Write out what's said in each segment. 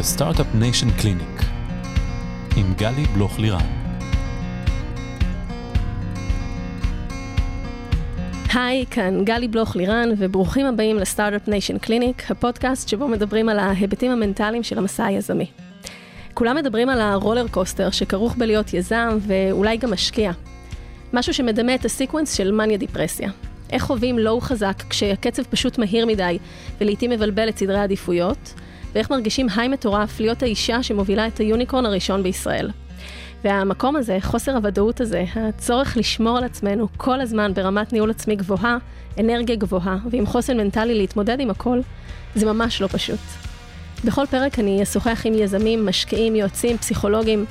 Startup Nation Clinic עם גלי בלוך לירן. היי, כאן גלי בלוך לירן, וברוכים הבאים ל Startup Nation Clinic, הפודקאסט שבו מדברים על ההיבטים המנטליים של המסע היזמי. כולם מדברים על ה roller coaster שכרוך בלהיות יזם ואולי גם משקיע. משהו שמדמה את ה sequence של מאניה דיפרסיה. איך חווים low חזק כשהקצב פשוט מהיר מדי ולעיתים מבלבל את סדרי העדיפויות, ואיך מרגישים היי מטורף להיות האישה שמובילה את היוניקורן הראשון בישראל. והמקום הזה, חוסר הוודאות הזה, הצורך לשמור על עצמנו כל הזמן ברמת ניהול עצמי גבוהה, אנרגיה גבוהה, ועם חוסן מנטלי להתמודד עם הכל, זה ממש לא פשוט. בכל פרק אני אשוחח עם יזמים, משקיעים, יועצים, פסיכולוגים,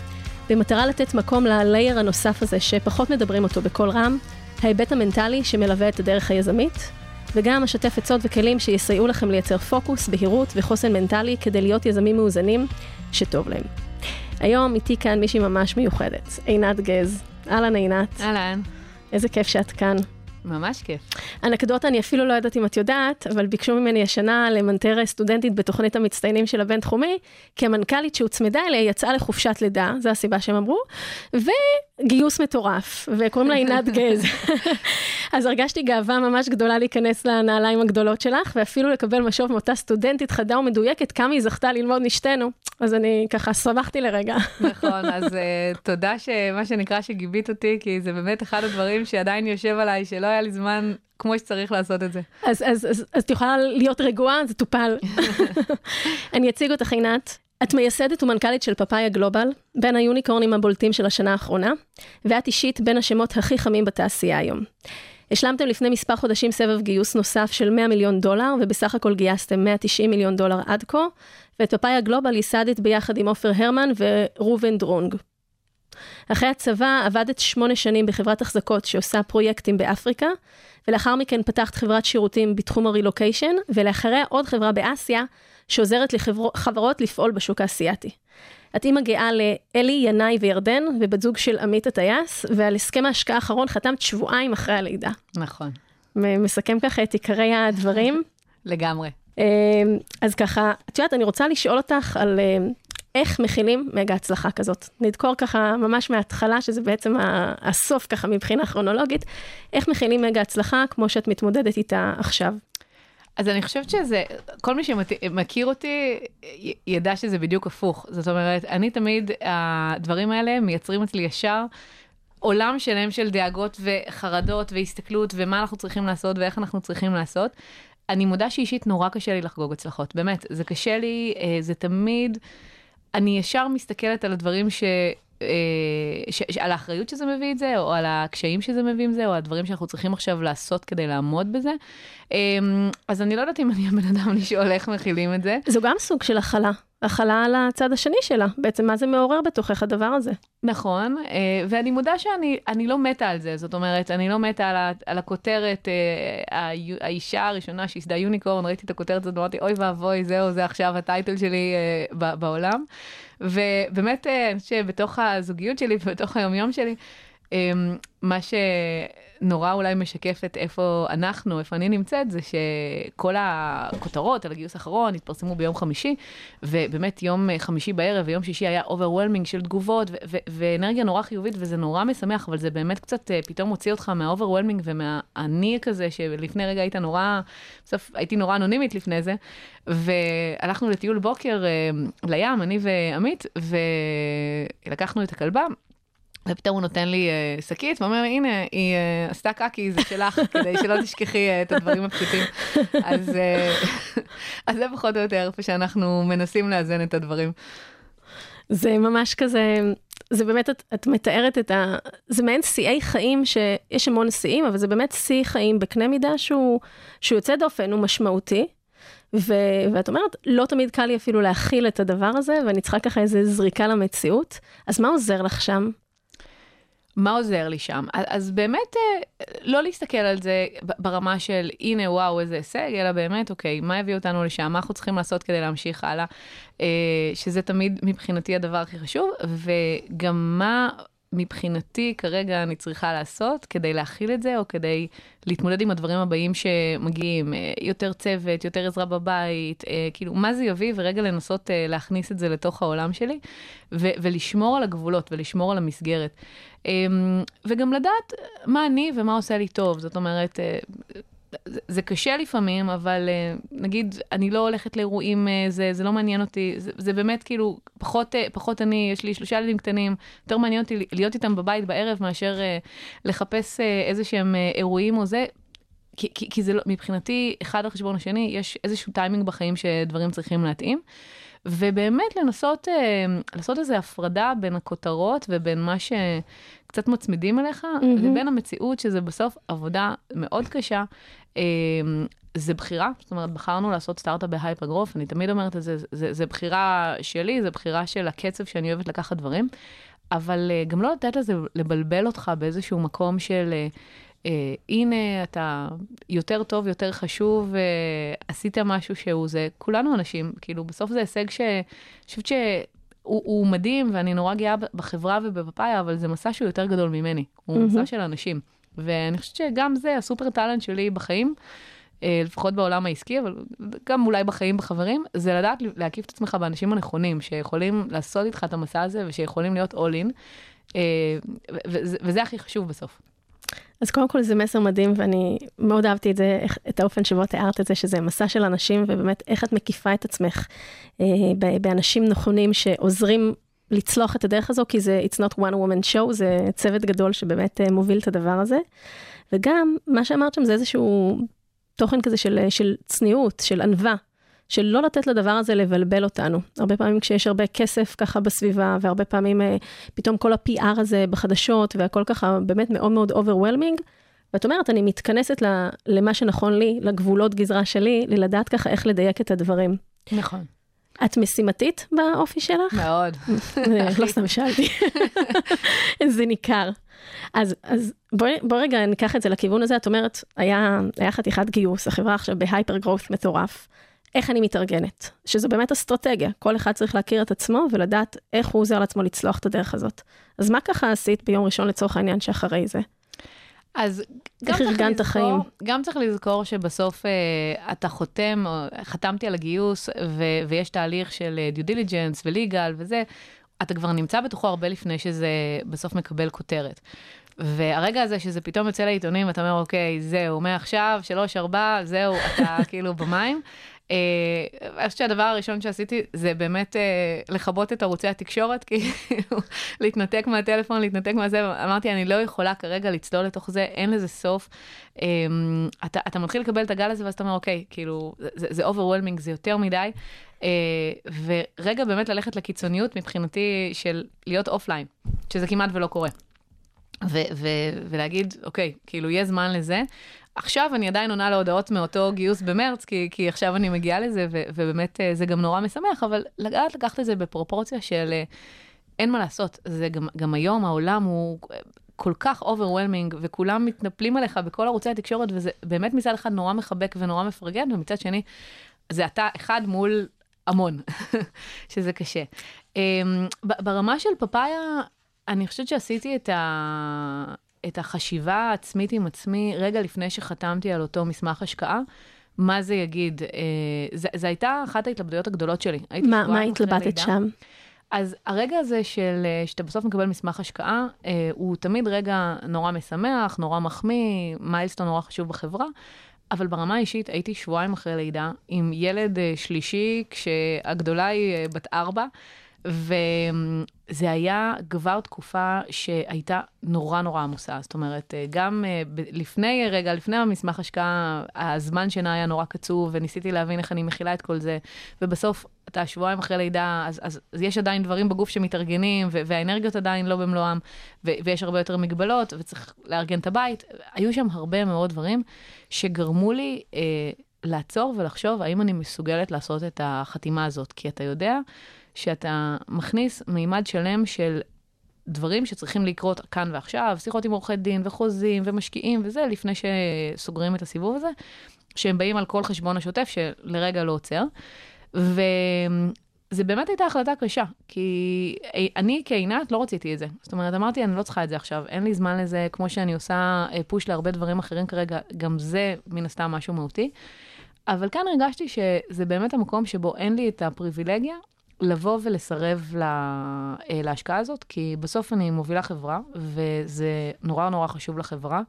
במטרה לתת מקום ללייר הנוסף הזה שפחות מדברים אותו בקול רם, ההיבט המנטלי שמלווה את הדרך היזמית, וגם אשתף עצות וכלים שיסייעו לכם לייצר פוקוס, בהירות וחוסן מנטלי כדי להיות יזמים מאוזנים שטוב להם. היום איתי כאן מישהי ממש מיוחדת, עינת גז. אהלן עינת. אהלן. איזה כיף שאת כאן. ממש כיף. אנקדוטה, אני אפילו לא יודעת אם את יודעת, אבל ביקשו ממני השנה למנטר סטודנטית בתוכנית המצטיינים של הבינתחומי, כי המנכ"לית שהוצמדה אליה יצאה לחופשת לידה, זו הסיבה שהם אמרו, וגיוס מטורף, וקוראים לה עינת גז. אז הרגשתי גאווה ממש גדולה להיכנס לנעליים הגדולות שלך, ואפילו לקבל משוב מאותה סטודנטית חדה ומדויקת, כמה היא זכתה ללמוד משתנו. אז אני ככה שמחתי לרגע. נכון, אז uh, תודה שמה שנקרא שגיבית אותי, כי זה באמת אחד הדברים שעדיין יושב עליי, שלא היה לי זמן כמו שצריך לעשות את זה. אז, אז, אז, אז את יכולה להיות רגועה, זה טופל. אני אציג אותך, עינת. את מייסדת ומנכ"לית של פאפאיה גלובל, בין היוניקורנים הבולטים של השנה האחרונה, ואת אישית בין השמות הכי חמים בתעשייה היום. השלמתם לפני מספר חודשים סבב גיוס נוסף של 100 מיליון דולר, ובסך הכל גייסתם 190 מיליון דולר עד כה, ואת פאפאיה גלובל ייסדת ביחד עם עופר הרמן וראובן דרונג. אחרי הצבא עבדת שמונה שנים בחברת החזקות שעושה פרויקטים באפריקה, ולאחר מכן פתחת חברת שירותים בתחום הרילוקיישן, ולאחריה עוד חברה באסיה, שעוזרת לחברות לפעול בשוק האסייתי. את אימא גאה לאלי, ינאי וירדן, ובת זוג של עמית הטייס, ועל הסכם ההשקעה האחרון חתמת שבועיים אחרי הלידה. נכון. מסכם ככה את עיקרי הדברים. לגמרי. אמ, אז ככה, את יודעת, אני רוצה לשאול אותך על אמ, איך מכילים מגה הצלחה כזאת. נדקור ככה ממש מההתחלה, שזה בעצם הסוף ככה מבחינה כרונולוגית, איך מכילים מגה הצלחה כמו שאת מתמודדת איתה עכשיו. אז אני חושבת שזה, כל מי שמכיר אותי ידע שזה בדיוק הפוך. זאת אומרת, אני תמיד, הדברים האלה מייצרים אצלי ישר עולם שלם של דאגות וחרדות והסתכלות ומה אנחנו צריכים לעשות ואיך אנחנו צריכים לעשות. אני מודה שאישית נורא קשה לי לחגוג הצלחות, באמת, זה קשה לי, אה, זה תמיד, אני ישר מסתכלת על הדברים ש... אה, ש, על האחריות שזה מביא את זה, או על הקשיים שזה מביא עם זה, או הדברים שאנחנו צריכים עכשיו לעשות כדי לעמוד בזה. אמ, אז אני לא יודעת אם אני הבן אדם לשאול איך מכילים את זה. זו גם סוג של הכלה. הכלה על הצד השני שלה, בעצם מה זה מעורר בתוכך הדבר הזה. נכון, אה, ואני מודה שאני לא מתה על זה, זאת אומרת, אני לא מתה על, ה, על הכותרת, אה, האישה הראשונה שייסדה יוניקורן, ראיתי את הכותרת הזאת, אמרתי, אוי ואבוי, זהו, זה עכשיו הטייטל שלי בעולם. ובאמת, אני חושבת שבתוך הזוגיות שלי ובתוך היומיום שלי, מה שנורא אולי משקף את איפה אנחנו, איפה אני נמצאת, זה שכל הכותרות על הגיוס האחרון התפרסמו ביום חמישי, ובאמת יום חמישי בערב ויום שישי היה overwhelming של תגובות, ואנרגיה נורא חיובית, וזה נורא משמח, אבל זה באמת קצת אה, פתאום מוציא אותך מה overwhelming ומהאני כזה, שלפני רגע היית נורא, בסוף הייתי נורא אנונימית לפני זה, והלכנו לטיול בוקר אה, לים, אני ועמית, ולקחנו את הכלבה. ופתאום הוא נותן לי uh, שקית ואומר, הנה, היא uh, עשתה קקי, זה שלך, כדי שלא תשכחי uh, את הדברים הפשוטים. אז, uh, אז זה פחות או יותר איפה שאנחנו מנסים לאזן את הדברים. זה ממש כזה, זה באמת, את, את מתארת את ה... זה מעין שיאי חיים, שיש המון שיאים, אבל זה באמת שיא חיים בקנה מידה שהוא, שהוא יוצא דופן, הוא משמעותי. ו, ואת אומרת, לא תמיד קל לי אפילו להכיל את הדבר הזה, ואני צריכה ככה איזה זריקה למציאות. אז מה עוזר לך שם? מה עוזר לי שם? אז באמת, אה, לא להסתכל על זה ברמה של הנה וואו איזה הישג, אלא באמת, אוקיי, מה הביא אותנו לשם, מה אנחנו צריכים לעשות כדי להמשיך הלאה, אה, שזה תמיד מבחינתי הדבר הכי חשוב, וגם מה מבחינתי כרגע אני צריכה לעשות כדי להכיל את זה, או כדי להתמודד עם הדברים הבאים שמגיעים, אה, יותר צוות, יותר עזרה בבית, אה, כאילו, מה זה יביא, ורגע לנסות אה, להכניס את זה לתוך העולם שלי, ו- ולשמור על הגבולות ולשמור על המסגרת. אמ, וגם לדעת מה אני ומה עושה לי טוב, זאת אומרת, זה, קשה לפעמים, אבל נגיד, אני לא הולכת לאירועים, זה, זה לא מעניין אותי, זה, זה באמת כאילו, פחות, פחות אני, יש לי שלושה ילדים קטנים, יותר מעניין אותי להיות איתם בבית בערב מאשר לחפש איזה שהם אירועים או זה. כי, כי, כי זה לא, מבחינתי, אחד על חשבון השני, יש איזשהו טיימינג בחיים שדברים צריכים להתאים. ובאמת לנסות לעשות איזו הפרדה בין הכותרות ובין מה שקצת מצמידים אליך, mm-hmm. לבין המציאות, שזה בסוף עבודה מאוד קשה. זה בחירה, זאת אומרת, בחרנו לעשות סטארט-אפ בהייפרגרוף, אני תמיד אומרת את זה, זה, זה, זה בחירה שלי, זה בחירה של הקצב שאני אוהבת לקחת דברים, אבל גם לא לתת לזה לבלבל אותך באיזשהו מקום של... אה, הנה, אתה יותר טוב, יותר חשוב, אה, עשית משהו שהוא זה, כולנו אנשים, כאילו, בסוף זה הישג שאני חושבת שהוא מדהים, ואני נורא גאה בחברה ובפאפאיה, אבל זה מסע שהוא יותר גדול ממני, הוא mm-hmm. מסע של אנשים. ואני חושבת שגם זה הסופר טאלנט שלי בחיים, אה, לפחות בעולם העסקי, אבל גם אולי בחיים בחברים, זה לדעת להקיף את עצמך באנשים הנכונים, שיכולים לעשות איתך את המסע הזה ושיכולים להיות all in, אה, וזה, הכי חשוב בסוף. אז קודם כל זה מסר מדהים, ואני מאוד אהבתי את זה, את האופן שבו תיארת את זה, שזה מסע של אנשים, ובאמת איך את מקיפה את עצמך אה, באנשים נכונים שעוזרים לצלוח את הדרך הזו, כי זה It's not one woman show, זה צוות גדול שבאמת אה, מוביל את הדבר הזה. וגם, מה שאמרת שם זה איזשהו תוכן כזה של, של צניעות, של ענווה, של לא לתת לדבר הזה לבלבל אותנו. הרבה פעמים כשיש הרבה כסף ככה בסביבה, והרבה פעמים אה, פתאום כל ה-PR הזה בחדשות, והכל ככה באמת מאוד מאוד overwhelming, ואת אומרת, אני מתכנסת למה שנכון לי, לגבולות גזרה שלי, ללדעת ככה איך לדייק את הדברים. נכון. את משימתית באופי שלך? מאוד. לא סתם שאלתי. זה ניכר. אז, אז בואי בוא רגע ניקח את זה לכיוון הזה. את אומרת, היה, היה חתיכת גיוס, החברה עכשיו בהייפר גרורת מטורף. איך אני מתארגנת, שזו באמת אסטרטגיה, כל אחד צריך להכיר את עצמו ולדעת איך הוא עוזר לעצמו לצלוח את הדרך הזאת. אז מה ככה עשית ביום ראשון לצורך העניין שאחרי זה? אז גם צריך, לזכור, החיים. גם צריך לזכור שבסוף uh, אתה חותם, חתמתי על הגיוס, ו, ויש תהליך של דיו דיליג'נס וליגל וזה, אתה כבר נמצא בתוכו הרבה לפני שזה בסוף מקבל כותרת. והרגע הזה שזה פתאום יוצא לעיתונים, אתה אומר, אוקיי, זהו, מעכשיו, שלוש, ארבע, זהו, אתה כאילו במים. אה, אני חושבת שהדבר הראשון שעשיתי זה באמת אה, לכבות את ערוצי התקשורת, כאילו להתנתק מהטלפון, להתנתק מהזה, אמרתי, אני לא יכולה כרגע לצלול לתוך זה, אין לזה סוף. אמ, אתה, אתה מתחיל לקבל את הגל הזה ואז אתה אומר, אוקיי, כאילו, זה, overwhelming, זה יותר מדי. אה, ורגע באמת ללכת לקיצוניות מבחינתי של להיות אופליין, שזה כמעט ולא קורה. ו- ו- ולהגיד, אוקיי, כאילו, יהיה זמן לזה. עכשיו אני עדיין עונה להודעות מאותו גיוס במרץ, כי, כי עכשיו אני מגיעה לזה, ו- ובאמת אה, זה גם נורא משמח, אבל לדעת לקחת את זה בפרופורציה של אה, אין מה לעשות, זה גם, גם היום העולם הוא אה, כל כך overwhelming, וכולם מתנפלים עליך בכל ערוצי התקשורת, וזה באמת מצד אחד נורא מחבק ונורא מפרגן, ומצד שני, זה אתה אחד מול המון, שזה קשה. אמ, ברמה של פאפאיה, אני חושבת שעשיתי את, ה... את החשיבה העצמית עם עצמי רגע לפני שחתמתי על אותו מסמך השקעה. מה זה יגיד? אה, זו הייתה אחת ההתלבטויות הגדולות שלי. מה, מה התלבטת שם? אז הרגע הזה של אה, שאתה בסוף מקבל מסמך השקעה, אה, הוא תמיד רגע נורא משמח, נורא מחמיא, מיילסטון נורא חשוב בחברה, אבל ברמה האישית הייתי שבועיים אחרי לידה עם ילד אה, שלישי, כשהגדולה היא אה, בת ארבע. וזה היה כבר תקופה שהייתה נורא נורא עמוסה. זאת אומרת, גם אה, לפני, רגע, לפני המסמך השקעה, הזמן שינה היה נורא קצוב, וניסיתי להבין איך אני מכילה את כל זה, ובסוף, אתה שבועיים אחרי לידה, אז, אז, אז יש עדיין דברים בגוף שמתארגנים, והאנרגיות עדיין לא במלואם, ויש הרבה יותר מגבלות, וצריך לארגן את הבית. היו שם הרבה מאוד דברים שגרמו לי... אה, לעצור ולחשוב האם אני מסוגלת לעשות את החתימה הזאת, כי אתה יודע שאתה מכניס מימד שלם של דברים שצריכים לקרות כאן ועכשיו, שיחות עם עורכי דין וחוזים ומשקיעים וזה, לפני שסוגרים את הסיבוב הזה, שהם באים על כל חשבון השוטף שלרגע לא עוצר. ו... זה באמת הייתה החלטה קשה, כי אני כעינת לא רציתי את זה. זאת אומרת, אמרתי, אני לא צריכה את זה עכשיו, אין לי זמן לזה, כמו שאני עושה פוש להרבה דברים אחרים כרגע, גם זה מן הסתם משהו מהותי. אבל כאן הרגשתי שזה באמת המקום שבו אין לי את הפריבילגיה לבוא ולסרב לה, להשקעה הזאת, כי בסוף אני מובילה חברה, וזה נורא נורא חשוב לחברה,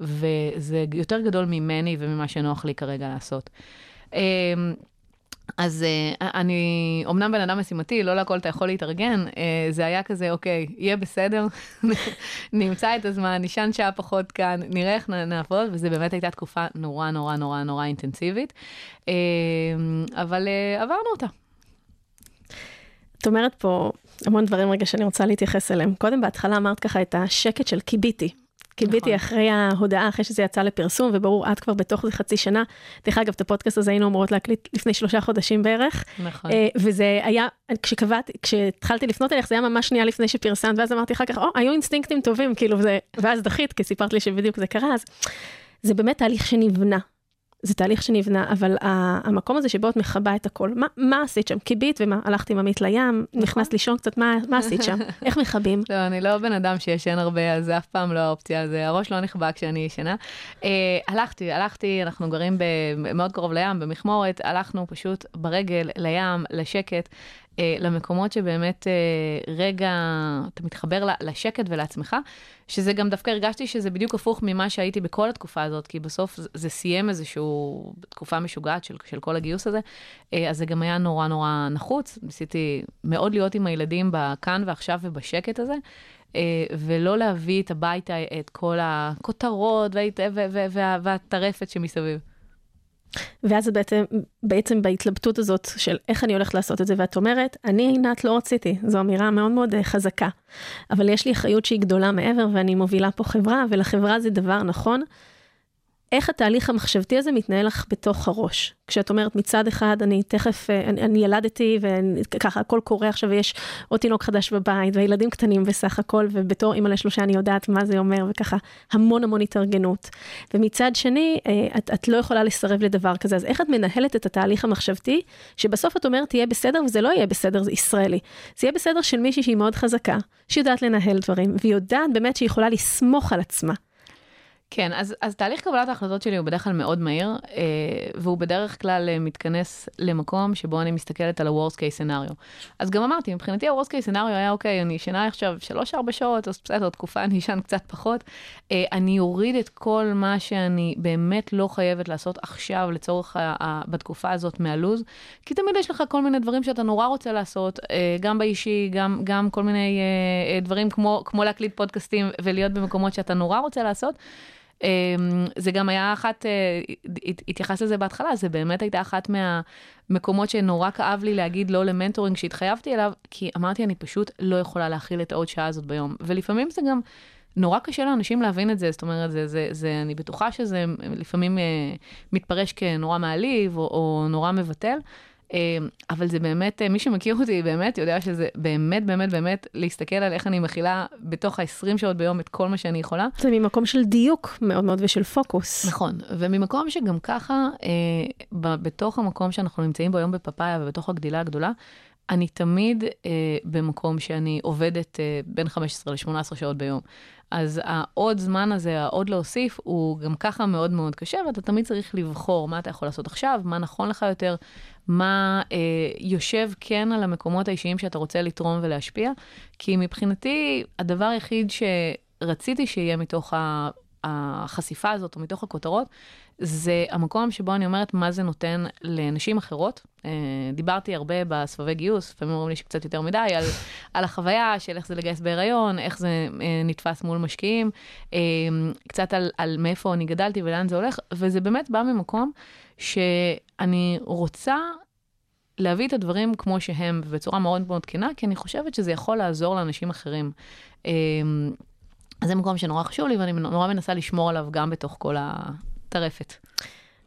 וזה יותר גדול ממני וממה שנוח לי כרגע לעשות. אמ, אז uh, אני אמנם בן אדם משימתי, לא לכל אתה יכול להתארגן, זה היה כזה, אוקיי, יהיה בסדר, נמצא את הזמן, נשען שעה פחות כאן, נראה איך נעבוד, וזו באמת הייתה תקופה נורא נורא נורא נורא אינטנסיבית, אבל עברנו אותה. את אומרת פה המון דברים רגע שאני רוצה להתייחס אליהם. קודם בהתחלה אמרת ככה את השקט של קיביתי. קיביתי נכון. אחרי ההודעה, אחרי שזה יצא לפרסום, וברור, את כבר בתוך זה חצי שנה. דרך אגב, את הפודקאסט הזה היינו אמורות להקליט לפני שלושה חודשים בערך. נכון. Uh, וזה היה, כשקבעתי, כשהתחלתי לפנות אליך, זה היה ממש שנייה לפני שפרסמת, ואז אמרתי אחר כך, או, היו אינסטינקטים טובים, כאילו, זה, ואז דחית, כי סיפרת לי שבדיוק זה קרה, אז זה באמת תהליך שנבנה. זה תהליך שנבנה, אבל המקום הזה שבו את מכבה את הכל, מה, מה עשית שם? קיבית ומה? הלכת עם עמית לים, נכון. נכנסת לישון קצת, מה, מה עשית שם? איך מכבים? לא, אני לא בן אדם שישן הרבה, אז זה אף פעם לא האופציה, זה הראש לא נכבה כשאני ישנה. אה, הלכתי, הלכתי, אנחנו גרים מאוד קרוב לים, במכמורת, הלכנו פשוט ברגל לים, לשקט. אה, למקומות שבאמת אה, רגע אתה מתחבר לשקט ולעצמך, שזה גם דווקא הרגשתי שזה בדיוק הפוך ממה שהייתי בכל התקופה הזאת, כי בסוף זה, זה סיים איזושהי תקופה משוגעת של, של כל הגיוס הזה, אה, אז זה גם היה נורא נורא נחוץ, ניסיתי מאוד להיות עם הילדים בכאן ועכשיו ובשקט הזה. ולא להביא את הביתה את כל הכותרות והטרפת שמסביב. ואז בעצם, בעצם בהתלבטות הזאת של איך אני הולכת לעשות את זה, ואת אומרת, אני עינת לא רציתי, זו אמירה מאוד מאוד אה, חזקה, אבל יש לי אחריות שהיא גדולה מעבר ואני מובילה פה חברה, ולחברה זה דבר נכון, איך התהליך המחשבתי הזה מתנהל לך בתוך הראש. כשאת אומרת מצד אחד, אני תכף, אה, אני, אני ילדתי וככה הכל קורה עכשיו ויש עוד תינוק חדש בבית והילדים קטנים בסך הכל, ובתור אימא לשלושה אני יודעת מה זה אומר וככה המון המון התארגנות. ומצד שני, אה, את, את לא יכולה לסרב לדבר כזה, אז איך את מנהלת את התהליך המחשבתי, שבסוף את אומרת תהיה בסדר וזה לא יהיה בסדר, זה ישראלי. זה יהיה בסדר של מישהי שהיא מאוד חזקה, שיודעת לנהל דברים, והיא יודעת באמת שהיא יכולה לסמוך על עצמה. כן, אז, אז תהליך קבלת ההחלטות שלי הוא בדרך כלל מאוד מהיר, אה, והוא בדרך כלל אה, מתכנס למקום שבו אני מסתכלת על ה-Worst case scenario. אז גם אמרתי, מבחינתי ה-Worst case scenario היה, אוקיי, אני ישנה עכשיו 3-4 שעות, אז בסדר, תקופה אני אשן קצת פחות. אה, אני אוריד את כל מה שאני באמת לא חייבת לעשות עכשיו לצורך ה- ה- בתקופה הזאת מהלוז, כי תמיד יש לך כל מיני דברים שאתה נורא רוצה לעשות, אה, גם באישי, גם, גם כל מיני אה, אה, דברים כמו, כמו להקליט פודקאסטים ולהיות במקומות שאתה נורא רוצה לעשות. אמ, זה גם היה אחת, אה, התייחסת לזה בהתחלה, זה באמת הייתה אחת מהמקומות שנורא כאב לי להגיד לא ל mentoring שהתחייבתי אליו, כי אמרתי, אני פשוט לא יכולה להכיל את העוד שעה הזאת ביום. ולפעמים זה גם... נורא קשה לאנשים להבין את זה, זאת אומרת, זה, זה, זה, אני בטוחה שזה לפעמים אה, מתפרש כנורא מעליב או, או נורא מבטל, אבל זה באמת, מי שמכיר אותי באמת יודע שזה באמת, באמת, באמת להסתכל על איך אני מכילה בתוך ה-20 שעות ביום את כל מה שאני יכולה. זה ממקום של דיוק מאוד מאוד ושל פוקוס. נכון, וממקום שגם ככה, אה, בתוך המקום שאנחנו נמצאים בו היום בפאפאיה ובתוך הגדילה הגדולה, אני תמיד אה, במקום שאני עובדת אה, בין 15 ל-18 שעות ביום. אז העוד זמן הזה, העוד להוסיף, הוא גם ככה מאוד מאוד קשה, ואתה תמיד צריך לבחור מה אתה יכול לעשות עכשיו, מה נכון לך יותר, מה אה, יושב כן על המקומות האישיים שאתה רוצה לתרום ולהשפיע. כי מבחינתי, הדבר היחיד שרציתי שיהיה מתוך החשיפה הזאת, או מתוך הכותרות, זה המקום שבו אני אומרת מה זה נותן לנשים אחרות. אה, דיברתי הרבה בסבבי גיוס, לפעמים אומרים לי שקצת יותר מדי, על, על החוויה של איך זה לגייס בהיריון, איך זה אה, נתפס מול משקיעים, אה, קצת על, על מאיפה אני גדלתי ולאן זה הולך, וזה באמת בא ממקום שאני רוצה להביא את הדברים כמו שהם, ובצורה מאוד מאוד כנה, כי אני חושבת שזה יכול לעזור לאנשים אחרים. זה מקום שנורא חשוב לי, ואני נורא מנסה לשמור עליו גם בתוך כל הטרפת.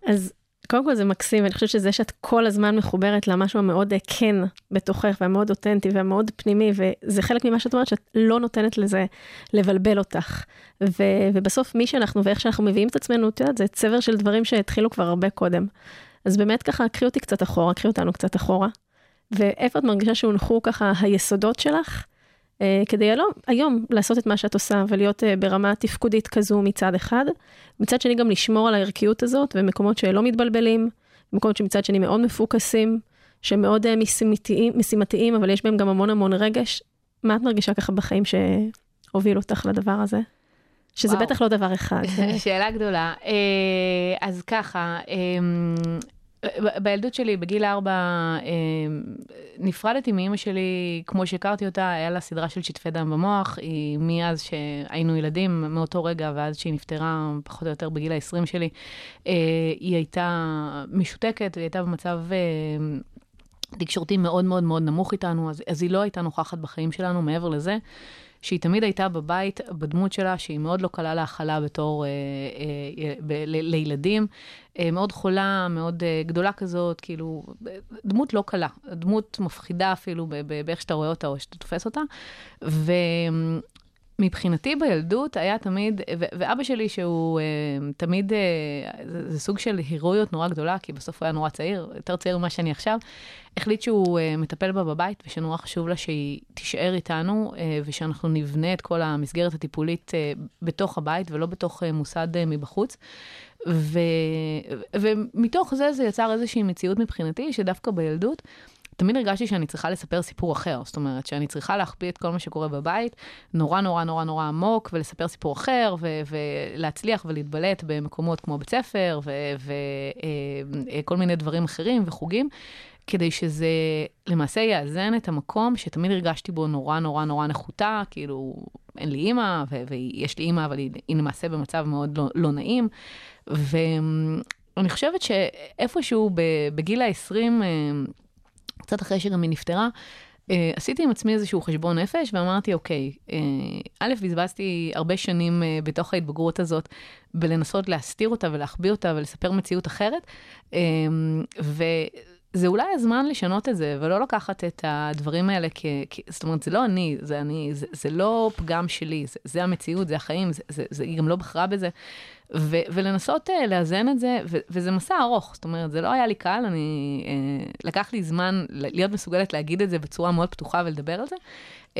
אז קודם כל זה מקסים, ואני חושבת שזה שאת כל הזמן מחוברת למשהו המאוד כן בתוכך, והמאוד אותנטי והמאוד פנימי, וזה חלק ממה שאת אומרת, שאת לא נותנת לזה לבלבל אותך. ו- ובסוף מי שאנחנו ואיך שאנחנו מביאים את עצמנו, את יודעת, זה צבר של דברים שהתחילו כבר הרבה קודם. אז באמת ככה, קחי אותי קצת אחורה, קחי אותנו קצת אחורה. ואיפה את מרגישה שהונחו ככה היסודות שלך, כדי היום, היום לעשות את מה שאת עושה ולהיות אה, ברמה תפקודית כזו מצד אחד, מצד שני גם לשמור על הערכיות הזאת ומקומות שלא מתבלבלים, מקומות שמצד שני מאוד מפוקסים, שמאוד אה, משימתיים, משימתיים, אבל יש בהם גם המון המון רגש. מה את מרגישה ככה בחיים שהוביל אותך לדבר הזה? שזה וואו. בטח לא דבר אחד. שאלה גדולה. אז ככה, בילדות שלי, בגיל ארבע, נפרדתי מאימא שלי, כמו שהכרתי אותה, היה לה סדרה של שטפי דם במוח, היא מאז שהיינו ילדים, מאותו רגע ועד שהיא נפטרה, פחות או יותר בגיל ה-20 שלי, היא הייתה משותקת, היא הייתה במצב... תקשורתי מאוד מאוד מאוד נמוך איתנו, אז, אז היא לא הייתה נוכחת בחיים שלנו מעבר לזה. שהיא תמיד הייתה בבית, בדמות שלה, שהיא מאוד לא קלה להכלה בתור אה, אה, ב, ל, לילדים. אה, מאוד חולה, מאוד אה, גדולה כזאת, כאילו, דמות לא קלה, דמות מפחידה אפילו באיך שאתה רואה אותה או שאתה תופס אותה. ו... מבחינתי בילדות היה תמיד, ו- ואבא שלי שהוא uh, תמיד, uh, זה, זה סוג של הירואיות נורא גדולה, כי בסוף הוא היה נורא צעיר, יותר צעיר ממה שאני עכשיו, החליט שהוא uh, מטפל בה בבית, ושנורא חשוב לה שהיא תישאר איתנו, uh, ושאנחנו נבנה את כל המסגרת הטיפולית uh, בתוך הבית, ולא בתוך uh, מוסד uh, מבחוץ. ו, ומתוך זה זה יצר איזושהי מציאות מבחינתי, שדווקא בילדות, תמיד הרגשתי שאני צריכה לספר סיפור אחר, זאת אומרת שאני צריכה להחביא את כל מה שקורה בבית, נורא נורא נורא נורא עמוק, ולספר סיפור אחר, ו- ולהצליח ולהתבלט במקומות כמו בית ספר, וכל אה, מיני דברים אחרים וחוגים, כדי שזה למעשה יאזן את המקום שתמיד הרגשתי בו נורא נורא נורא נחותה, כאילו אין לי אימא, ו- ויש לי אימא, אבל היא, היא למעשה במצב מאוד לא, לא נעים. ואני חושבת שאיפשהו בגיל ה-20, קצת אחרי שגם היא נפטרה, Uh, עשיתי עם עצמי איזשהו חשבון נפש ואמרתי, אוקיי, uh, א', בזבזתי הרבה שנים uh, בתוך ההתבגרות הזאת בלנסות להסתיר אותה ולהחביא אותה ולספר מציאות אחרת, uh, וזה אולי הזמן לשנות את זה ולא לקחת את הדברים האלה כ... כ זאת אומרת, זה לא אני, זה אני, זה, זה לא פגם שלי, זה, זה המציאות, זה החיים, זה, זה, זה, היא גם לא בחרה בזה. ו- ולנסות uh, לאזן את זה, ו- וזה מסע ארוך, זאת אומרת, זה לא היה לי קל, אני, uh, לקח לי זמן להיות מסוגלת להגיד את זה בצורה מאוד פתוחה ולדבר על זה, um,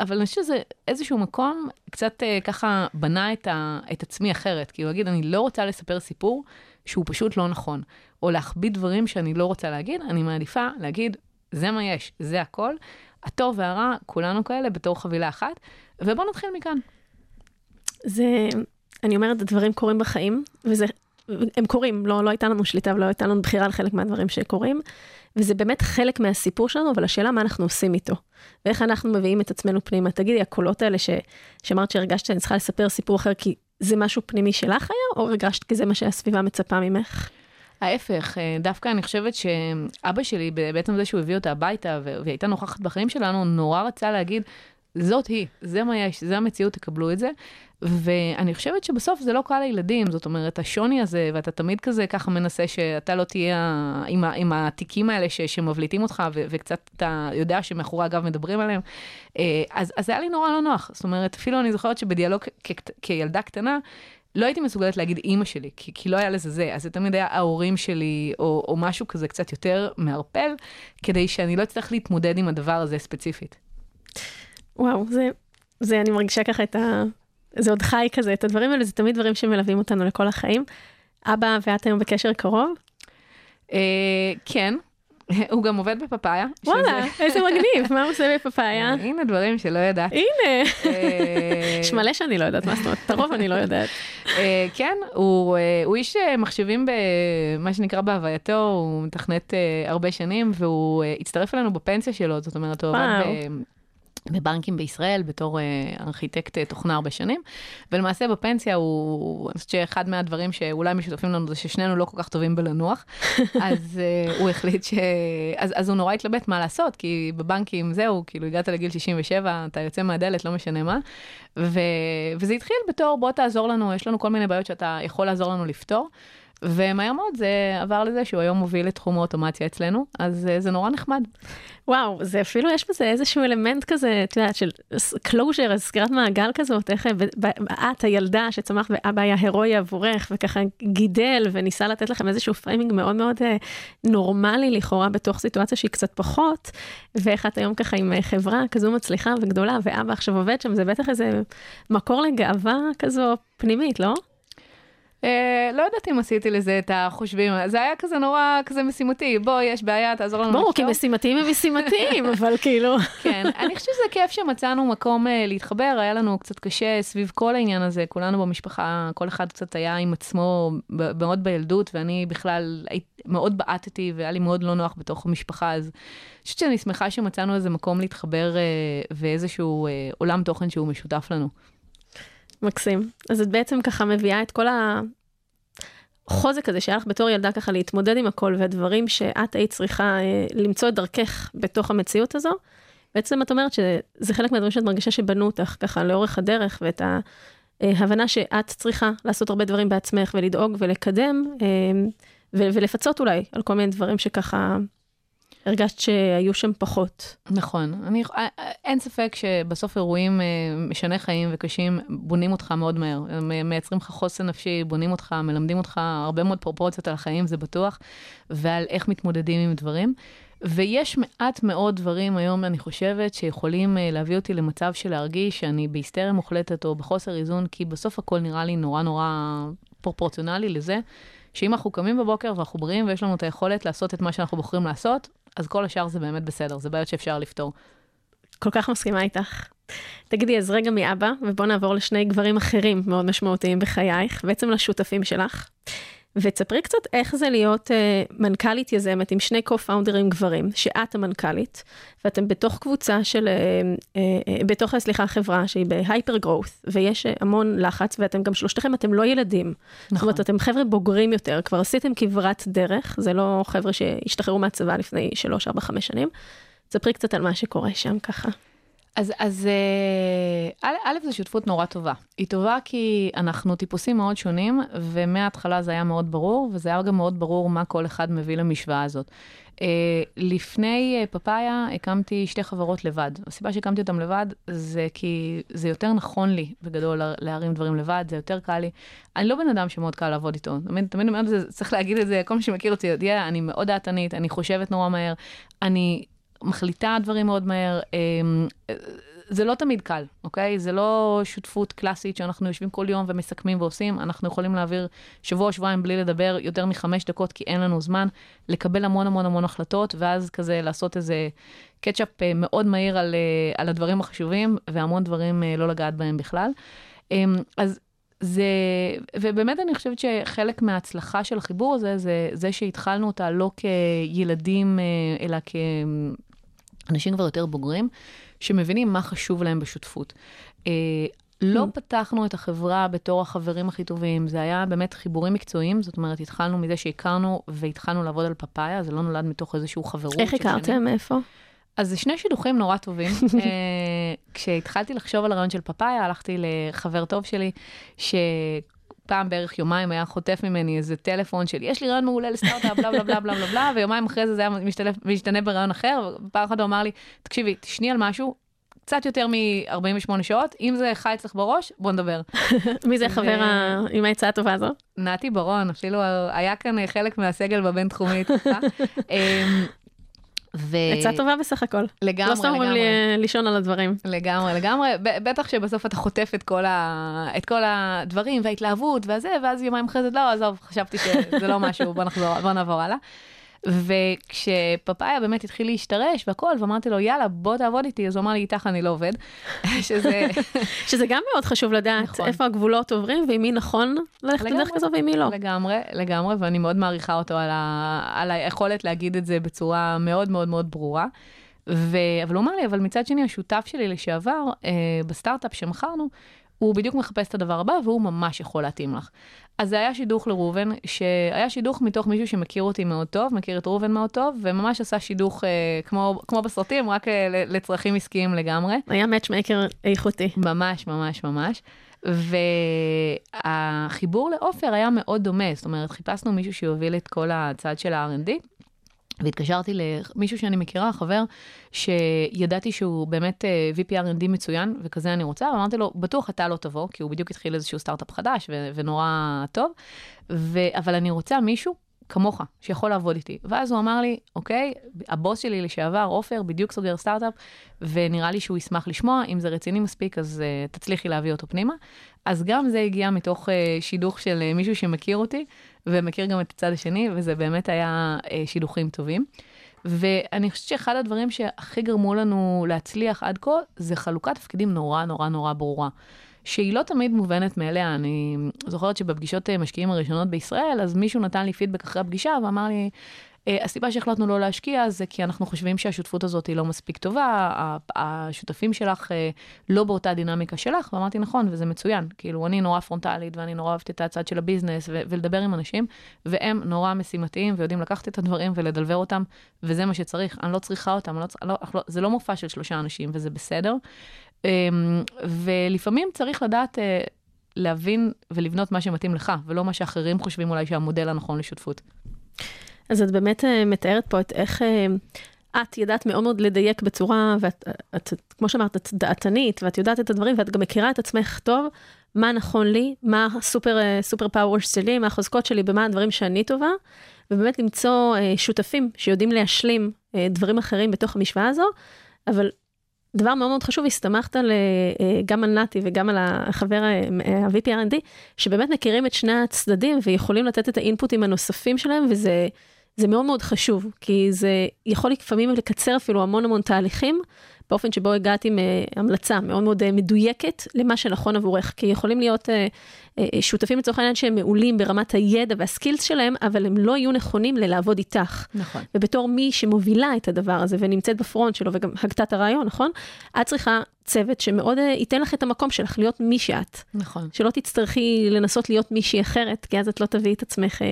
אבל אני חושבת שזה איזשהו מקום קצת uh, ככה בנה את, ה- את עצמי אחרת, כאילו להגיד, אני לא רוצה לספר סיפור שהוא פשוט לא נכון, או להחביא דברים שאני לא רוצה להגיד, אני מעדיפה להגיד, זה מה יש, זה הכל, הטוב והרע, כולנו כאלה בתור חבילה אחת, ובואו נתחיל מכאן. זה אני אומרת, הדברים קורים בחיים, וזה, הם קורים, לא, לא הייתה לנו שליטה ולא הייתה לנו בחירה על חלק מהדברים שקורים, וזה באמת חלק מהסיפור שלנו, אבל השאלה מה אנחנו עושים איתו, ואיך אנחנו מביאים את עצמנו פנימה. תגידי, הקולות האלה ש, שאמרת שהרגשת שאני צריכה לספר סיפור אחר, כי זה משהו פנימי שלך היה, או הרגשת כי זה מה שהסביבה מצפה ממך? ההפך, אה, דווקא אני חושבת שאבא שלי, בעצם זה שהוא הביא אותה הביתה והיא הייתה נוכחת בחיים שלנו, נורא רצה להגיד, זאת היא, זה מה יש, זה המציאות, תקבלו את זה. ואני חושבת שבסוף זה לא קל לילדים, זאת אומרת, השוני הזה, ואתה תמיד כזה ככה מנסה שאתה לא תהיה עם, עם התיקים האלה ש, שמבליטים אותך, ו, וקצת אתה יודע שמאחורי הגב מדברים עליהם, אה, אז, אז זה היה לי נורא לא נוח. זאת אומרת, אפילו אני זוכרת שבדיאלוג כ, כילדה קטנה, לא הייתי מסוגלת להגיד אימא שלי, כי, כי לא היה לזה זה, אז זה תמיד היה ההורים שלי, או, או משהו כזה קצת יותר מערפל, כדי שאני לא אצטרך להתמודד עם הדבר הזה ספציפית. וואו, זה, זה, אני מרגישה ככה את ה... זה עוד חי כזה, את הדברים האלה, זה תמיד דברים שמלווים אותנו לכל החיים. אבא ואת היום בקשר קרוב? אה, כן, הוא גם עובד בפאפאיה. וואלה, איזה מגניב, מה הוא עושה בפאפאיה? הנה דברים שלא ידעת. הנה, אה, יש מלא שאני לא יודעת, מה זאת אומרת, את הרוב אני לא יודעת. אה, כן, הוא איש מחשבים במה שנקרא בהווייתו, הוא מתכנת הרבה שנים, והוא הצטרף אלינו בפנסיה שלו, זאת אומרת, הוא עובד בבנקים בישראל בתור uh, ארכיטקט uh, תוכנה הרבה שנים, ולמעשה בפנסיה הוא, אני חושבת שאחד מהדברים שאולי משותפים לנו זה ששנינו לא כל כך טובים בלנוח, אז uh, הוא החליט ש... אז, אז הוא נורא התלבט מה לעשות, כי בבנקים זהו, כאילו הגעת לגיל 67, אתה יוצא מהדלת, לא משנה מה, ו... וזה התחיל בתור בוא תעזור לנו, יש לנו כל מיני בעיות שאתה יכול לעזור לנו לפתור. ומהר מאוד זה עבר לזה שהוא היום מוביל את תחום האוטומציה אצלנו, אז אה, זה נורא נחמד. וואו, זה אפילו יש בזה איזשהו אלמנט כזה, את יודעת, של closure, סגירת מעגל כזאת, איך ב- את הילדה שצמח ואבא היה הירואי עבורך, וככה גידל וניסה לתת לכם איזשהו framing מאוד מאוד אה, נורמלי לכאורה בתוך סיטואציה שהיא קצת פחות, ואיך את היום ככה עם אה, חברה כזו מצליחה וגדולה, ואבא עכשיו עובד שם, זה בטח איזה מקור לגאווה כזו פנימית, לא? אה, לא יודעת אם עשיתי לזה את החושבים, זה היה כזה נורא כזה משימתי, בוא, יש בעיה, תעזור לנו ברור, כי. משימתיים הם משימתיים, אבל כאילו... כן, אני חושבת שזה כיף שמצאנו מקום אה, להתחבר, היה לנו קצת קשה סביב כל העניין הזה, כולנו במשפחה, כל אחד קצת היה עם עצמו מאוד בילדות, ואני בכלל מאוד בעטתי, והיה לי מאוד לא נוח בתוך המשפחה, אז אני חושבת שאני שמחה שמצאנו איזה מקום להתחבר אה, ואיזשהו אה, עולם תוכן שהוא משותף לנו. מקסים. אז את בעצם ככה מביאה את כל החוזק הזה שהיה לך בתור ילדה ככה להתמודד עם הכל והדברים שאת היית צריכה אה, למצוא את דרכך בתוך המציאות הזו. בעצם את אומרת שזה חלק מהדברים שאת מרגישה שבנו אותך ככה לאורך הדרך ואת ההבנה שאת צריכה לעשות הרבה דברים בעצמך ולדאוג ולקדם אה, ולפצות אולי על כל מיני דברים שככה הרגשת שהיו שם פחות. נכון, אני, אה, אה, אין ספק שבסוף אירועים אה, משני חיים וקשים בונים אותך מאוד מהר. הם מייצרים לך חוסן נפשי, בונים אותך, מלמדים אותך הרבה מאוד פרופורציות על החיים, זה בטוח, ועל איך מתמודדים עם דברים. ויש מעט מאוד דברים היום, אני חושבת, שיכולים להביא אותי למצב של להרגיש שאני בהיסטריה מוחלטת או בחוסר איזון, כי בסוף הכל נראה לי נורא נורא פרופורציונלי לזה, שאם אנחנו קמים בבוקר ואנחנו בריאים ויש לנו את היכולת לעשות את מה שאנחנו בוחרים לעשות, אז כל השאר זה באמת בסדר, זה בעיות שאפשר לפתור. כל כך מסכימה איתך. תגידי, אז רגע מאבא, ובוא נעבור לשני גברים אחרים מאוד משמעותיים בחייך, בעצם לשותפים שלך. ותספרי קצת איך זה להיות אה, מנכ"לית יזמת עם שני co-founders גברים, שאת המנכ"לית, ואתם בתוך קבוצה של, אה, אה, אה, בתוך, סליחה, חברה שהיא בהייפר growth, ויש אה, המון לחץ, ואתם גם שלושתכם, אתם לא ילדים. זאת נכון. אומרת, אתם חבר'ה בוגרים יותר, כבר עשיתם כברת דרך, זה לא חבר'ה שהשתחררו מהצבא לפני 3, 4, 5 שנים. תספרי קצת על מה שקורה שם ככה. אז, אז אה, א', א', זו שותפות נורא טובה. היא טובה כי אנחנו טיפוסים מאוד שונים, ומההתחלה זה היה מאוד ברור, וזה היה גם מאוד ברור מה כל אחד מביא למשוואה הזאת. אה, לפני אה, פפאיה הקמתי שתי חברות לבד. הסיבה שהקמתי אותן לבד זה כי זה יותר נכון לי, בגדול, לה- להרים דברים לבד, זה יותר קל לי. אני לא בן אדם שמאוד קל לעבוד איתו. תמיד, תמיד אומרת, צריך להגיד את זה, כל מי שמכיר אותי יודע, אני מאוד דעתנית, אני חושבת נורא מהר, אני מחליטה דברים מאוד מהר. אמ, זה לא תמיד קל, אוקיי? זה לא שותפות קלאסית שאנחנו יושבים כל יום ומסכמים ועושים. אנחנו יכולים להעביר שבוע, שבועיים בלי לדבר יותר מחמש דקות, כי אין לנו זמן, לקבל המון המון המון החלטות, ואז כזה לעשות איזה קצ'אפ אה, מאוד מהיר על, אה, על הדברים החשובים, והמון דברים אה, לא לגעת בהם בכלל. אמ, אז זה, ובאמת אני חושבת שחלק מההצלחה של החיבור הזה, זה זה שהתחלנו אותה לא כילדים, אלא כאנשים כבר יותר בוגרים, שמבינים מה חשוב להם בשותפות. אה, לא Mm. פתחנו את החברה בתור החברים הכי טובים, זה היה באמת חיבורים מקצועיים, זאת אומרת, התחלנו מזה שהכרנו והתחלנו לעבוד על פפאיה, זה לא נולד מתוך איזשהו חברות. איך. הכרתם? מאיפה? אז זה שני שידוכים נורא טובים. אה, כשהתחלתי לחשוב על הרעיון של פפאיה, הלכתי לחבר טוב שלי, שפעם בערך יומיים היה חוטף ממני איזה טלפון של, יש לי רעיון מעולה לסטארט-אפ, בלה בלה בלה בלה בלה בלה, ויומיים אחרי זה זה היה משתלף, משתנה ברעיון אחר, ופעם אחת הוא אמר לי, תקשיבי, תשני על משהו. קצת יותר מ-48 שעות, אם זה חי אצלך בראש, בוא נדבר. מי זה החבר ה- עם העצה הטובה הזו? נתי ברון, אפילו היה כאן חלק מהסגל בבינתחומי תקופה. אמ, ו- עצה טובה בסך הכל. לגמרי, לא סתם אומרים לי. אה, לישון על הדברים. לגמרי, לגמרי. בטח שבסוף אתה חוטף את כל, ה... את כל הדברים וההתלהבות והזה, ואז יומיים אחרי זה, לא, עזוב, חשבתי שזה לא משהו, בוא נחזור, בוא נעבור הלאה. וכשפפאיה באמת התחיל להשתרש והכל, ואמרתי לו, יאללה, בוא תעבוד איתי, אז הוא אמר לי, איתך אני לא עובד. שזה... שזה גם מאוד חשוב לדעת נכון. איפה הגבולות עוברים ועם מי נכון ללכת לגמרי. לדרך כזו ועם מי לא. לגמרי, לגמרי, ואני מאוד מעריכה אותו על, ה... על היכולת להגיד את זה בצורה מאוד מאוד מאוד ברורה. ו... אבל הוא אמר לי, אבל מצד שני, השותף שלי לשעבר, אה, בסטארט-אפ שמכרנו, הוא בדיוק מחפש את הדבר הבא, והוא ממש יכול להתאים לך. אז זה היה שידוך לראובן, שהיה שידוך מתוך מישהו שמכיר אותי מאוד טוב, מכיר את ראובן מאוד טוב, וממש עשה שידוך אה, כמו, כמו בסרטים, רק אה, לצרכים עסקיים לגמרי. היה מאצ'מייקר איכותי. ממש, ממש, ממש. והחיבור לעופר היה מאוד דומה, זאת אומרת, חיפשנו מישהו שיוביל את כל הצד של ה-R&D. והתקשרתי למישהו שאני מכירה, חבר, שידעתי שהוא באמת אה, VP R&D מצוין, וכזה אני רוצה, ואמרתי לו, בטוח אתה לא תבוא, כי הוא בדיוק התחיל איזשהו סטארט-אפ חדש ו- ונורא טוב, ו- אבל אני רוצה מישהו כמוך, שיכול לעבוד איתי. ואז הוא אמר לי, אוקיי, הבוס שלי לשעבר, עופר, בדיוק סוגר סטארט-אפ, ונראה לי שהוא ישמח לשמוע, אם זה רציני מספיק, אז uh, תצליחי להביא אותו פנימה. אז גם זה הגיע מתוך uh, שידוך של uh, מישהו שמכיר אותי, ומכיר גם את הצד השני, וזה באמת היה uh, שידוכים טובים. ואני חושבת שאחד הדברים שהכי גרמו לנו להצליח עד כה, זה חלוקת תפקידים נורא נורא נורא ברורה. שהיא לא תמיד מובנת מאליה. אני זוכרת שבפגישות אה, משקיעים הראשונות בישראל, אז מישהו נתן לי פידבק אחרי הפגישה ואמר לי, אה, הסיבה שהחלטנו לא להשקיע זה כי אנחנו חושבים שהשותפות הזאת היא לא מספיק טובה, השותפים שלך אה, לא באותה דינמיקה שלך, ואמרתי נכון, וזה מצוין. כאילו, אני נורא פרונטלית ואני נורא אוהבת את הצד של הביזנס ו- ולדבר עם אנשים, והם נורא משימתיים ויודעים לקחת את הדברים ולדלבר אותם, וזה מה שצריך. אני לא צריכה אותם, לא, לא, לא, זה לא מופע של שלושה אנשים וזה בסדר. אמ, ולפעמים צריך לדעת אה, להבין ולבנות מה שמתאים לך, ולא מה שאחרים חושבים אולי שהמודל הנכון לשותפות. אז את באמת אה, מתארת פה את איך אה, את ידעת מאוד מאוד לדייק בצורה, ואת, את, כמו שאמרת, את דעתנית, ואת יודעת את הדברים, ואת גם מכירה את עצמך טוב, מה נכון לי, מה הסופר סופר פאוור שלי, מה החוזקות שלי, במה הדברים שאני טובה, ובאמת למצוא שותפים שיודעים להשלים דברים אחרים בתוך המשוואה הזו, אבל דבר מאוד מאוד חשוב, הסתמכת על, אה, גם על נתי וגם על החבר ה-VP R&D, שבאמת מכירים את שני הצדדים ויכולים לתת את האינפוטים הנוספים שלהם, וזה מאוד מאוד חשוב, כי זה יכול לפעמים לקצר אפילו המון המון תהליכים, באופן שבו הגעת עם uh, המלצה מאוד מאוד uh, מדויקת למה שנכון עבורך, כי יכולים להיות uh, שותפים לצורך העניין שהם מעולים ברמת הידע והסקילס שלהם, אבל הם לא יהיו נכונים ללעבוד איתך. נכון. ובתור מי שמובילה את הדבר הזה ונמצאת בפרונט שלו וגם הגתה את הרעיון, נכון? את צריכה צוות שמאוד ייתן לך את המקום שלך להיות מי שאת. נכון. שלא תצטרכי לנסות להיות מישהי אחרת, כי אז את לא תביאי את עצמך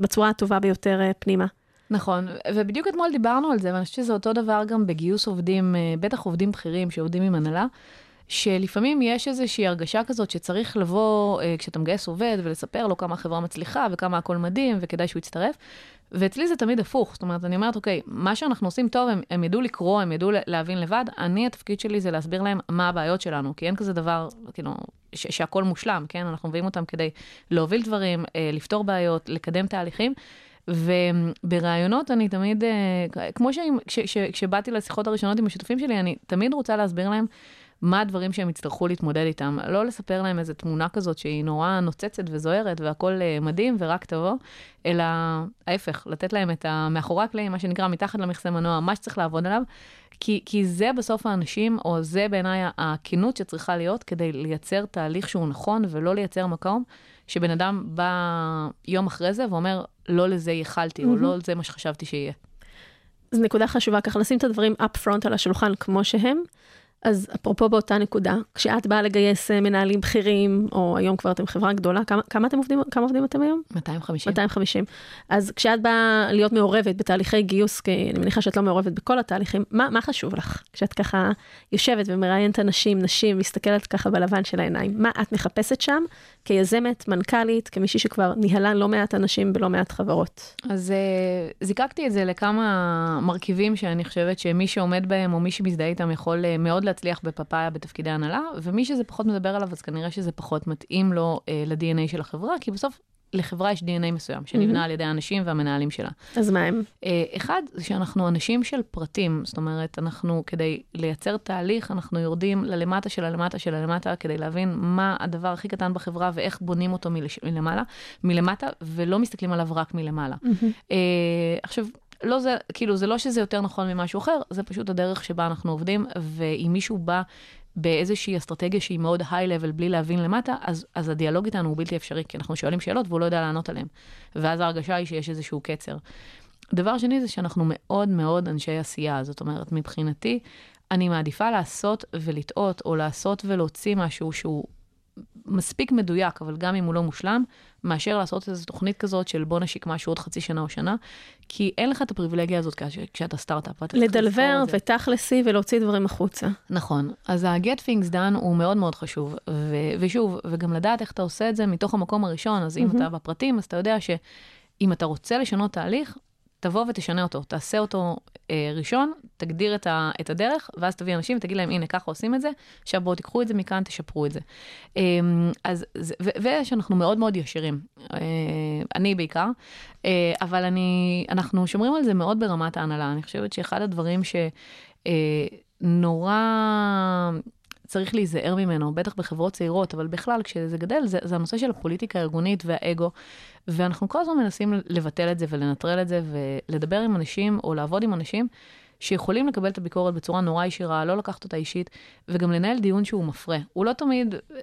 בצורה הטובה ביותר uh, פנימה. נכון, ובדיוק אתמול דיברנו על זה, ואני חושבת שזה אותו דבר גם בגיוס עובדים, אה, בטח עובדים בכירים שעובדים עם הנהלה, שלפעמים יש איזושהי הרגשה כזאת שצריך לבוא, אה, כשאתה מגייס עובד, ולספר לו כמה החברה מצליחה וכמה הכל מדהים וכדאי שהוא יצטרף. ואצלי זה תמיד הפוך, זאת אומרת, אני אומרת, אוקיי, מה שאנחנו עושים טוב, הם, הם ידעו לקרוא, הם ידעו להבין לבד, אני, התפקיד שלי זה להסביר להם מה הבעיות שלנו, כי אין כזה דבר, כאילו, ש- שהכל מושלם, כן? אנחנו מביאים אותם כדי להוביל דברים, אה, לפתור בעיות, לקדם תהליכים. ובראיונות אני תמיד, אה, כמו שכשבאתי לשיחות הראשונות עם השותפים שלי, אני תמיד רוצה להסביר להם מה הדברים שהם יצטרכו להתמודד איתם. לא לספר להם איזו תמונה כזאת שהיא נורא נוצצת וזוהרת והכול אה, מדהים ורק תבוא, אלא ההפך, לתת להם את המאחורי הקלעים, מה שנקרא מתחת למכסה מנוע, מה שצריך לעבוד עליו, כי, כי זה בסוף האנשים, או זה בעיניי הכנות שצריכה להיות כדי לייצר תהליך שהוא נכון ולא לייצר מקום שבן אדם בא יום אחרי זה ואומר, לא לזה ייחלתי, mm-hmm. או לא לזה מה שחשבתי שיהיה. זו נקודה חשובה, ככה לשים את הדברים up front על השולחן כמו שהם, אז אפרופו באותה נקודה, כשאת באה לגייס אה, מנהלים בכירים, או היום כבר אתם חברה גדולה, כמה, כמה אתם עובדים, כמה עובדים אתם היום? 250. 250. אז כשאת באה להיות מעורבת בתהליכי גיוס, כי אני מניחה שאת לא מעורבת בכל התהליכים, מה, מה חשוב לך? כשאת ככה יושבת ומראיינת אנשים, נשים, מסתכלת ככה בלבן של העיניים, מה את מחפשת שם כיזמת, מנכ"לית, כמישהי שכבר ניהלה לא מעט אנשים בלא מעט חברות? אז uh, זיקקתי את זה לכמה מרכיבים שאני חושבת שמי שעומד בהם, או מי שמזדהה איתם, יכול uh, מאוד להצליח בפאפאיה בתפקידי הנהלה, ומי שזה פחות מדבר עליו, אז כנראה שזה פחות מתאים לו אה, ל-DNA של החברה, כי בסוף לחברה יש DNA מסוים, שנבנה mm-hmm. על ידי האנשים והמנהלים שלה. אז מה הם? אה, אחד, זה שאנחנו אנשים של פרטים, זאת אומרת, אנחנו, כדי לייצר תהליך, אנחנו יורדים ללמטה של הלמטה של הלמטה, כדי להבין מה הדבר הכי קטן בחברה ואיך בונים אותו מלמעלה, מלמטה, ולא מסתכלים עליו רק מלמעלה. Mm-hmm. אה, עכשיו, לא זה, כאילו, זה לא שזה יותר נכון ממשהו אחר, זה פשוט הדרך שבה אנחנו עובדים, ואם מישהו בא באיזושהי אסטרטגיה שהיא מאוד היי-לבל בלי להבין למטה, אז, אז הדיאלוג איתנו הוא בלתי אפשרי, כי אנחנו שואלים שאלות והוא לא יודע לענות עליהן. ואז ההרגשה היא שיש איזשהו קצר. דבר שני זה שאנחנו מאוד מאוד אנשי עשייה, זאת אומרת, מבחינתי, אני מעדיפה לעשות ולטעות, או לעשות ולהוציא משהו שהוא מספיק מדויק, אבל גם אם הוא לא מושלם, מאשר לעשות איזו תוכנית כזאת של בוא נשיק משהו עוד חצי שנה או שנה, כי אין לך את הפריבילגיה הזאת כש- כשאתה סטארט-אפ. לדלבר. ותכלסי ולהוציא דברים החוצה. נכון, אז ה-get things done הוא מאוד מאוד חשוב, ו- ושוב, וגם לדעת איך אתה עושה את זה מתוך המקום הראשון, אז אם מהמם. אתה בפרטים, אז אתה יודע שאם אתה רוצה לשנות תהליך, תבוא ותשנה אותו, תעשה אותו אה, ראשון, תגדיר את, ה- את הדרך, ואז תביא אנשים ותגיד להם, הנה, ככה עושים את זה, עכשיו בואו תיקחו את זה מכאן, תשפרו את זה. אה, אז, זה- ו- ושאנחנו מאוד מאוד ישירים, אה, אני בעיקר, אה, אבל אני, אנחנו שומרים על זה מאוד ברמת ההנהלה. אני חושבת שאחד הדברים ש... אה, צריך להיזהר ממנו, בטח בחברות צעירות, אבל בכלל, כשזה גדל, זה, זה הנושא של הפוליטיקה הארגונית והאגו. ואנחנו כל הזמן מנסים לבטל את זה ולנטרל את זה, ולדבר עם אנשים, או לעבוד עם אנשים, שיכולים לקבל את הביקורת בצורה נורא ישירה, לא לקחת אותה אישית, וגם לנהל דיון שהוא מפרה. הוא לא תמיד אה,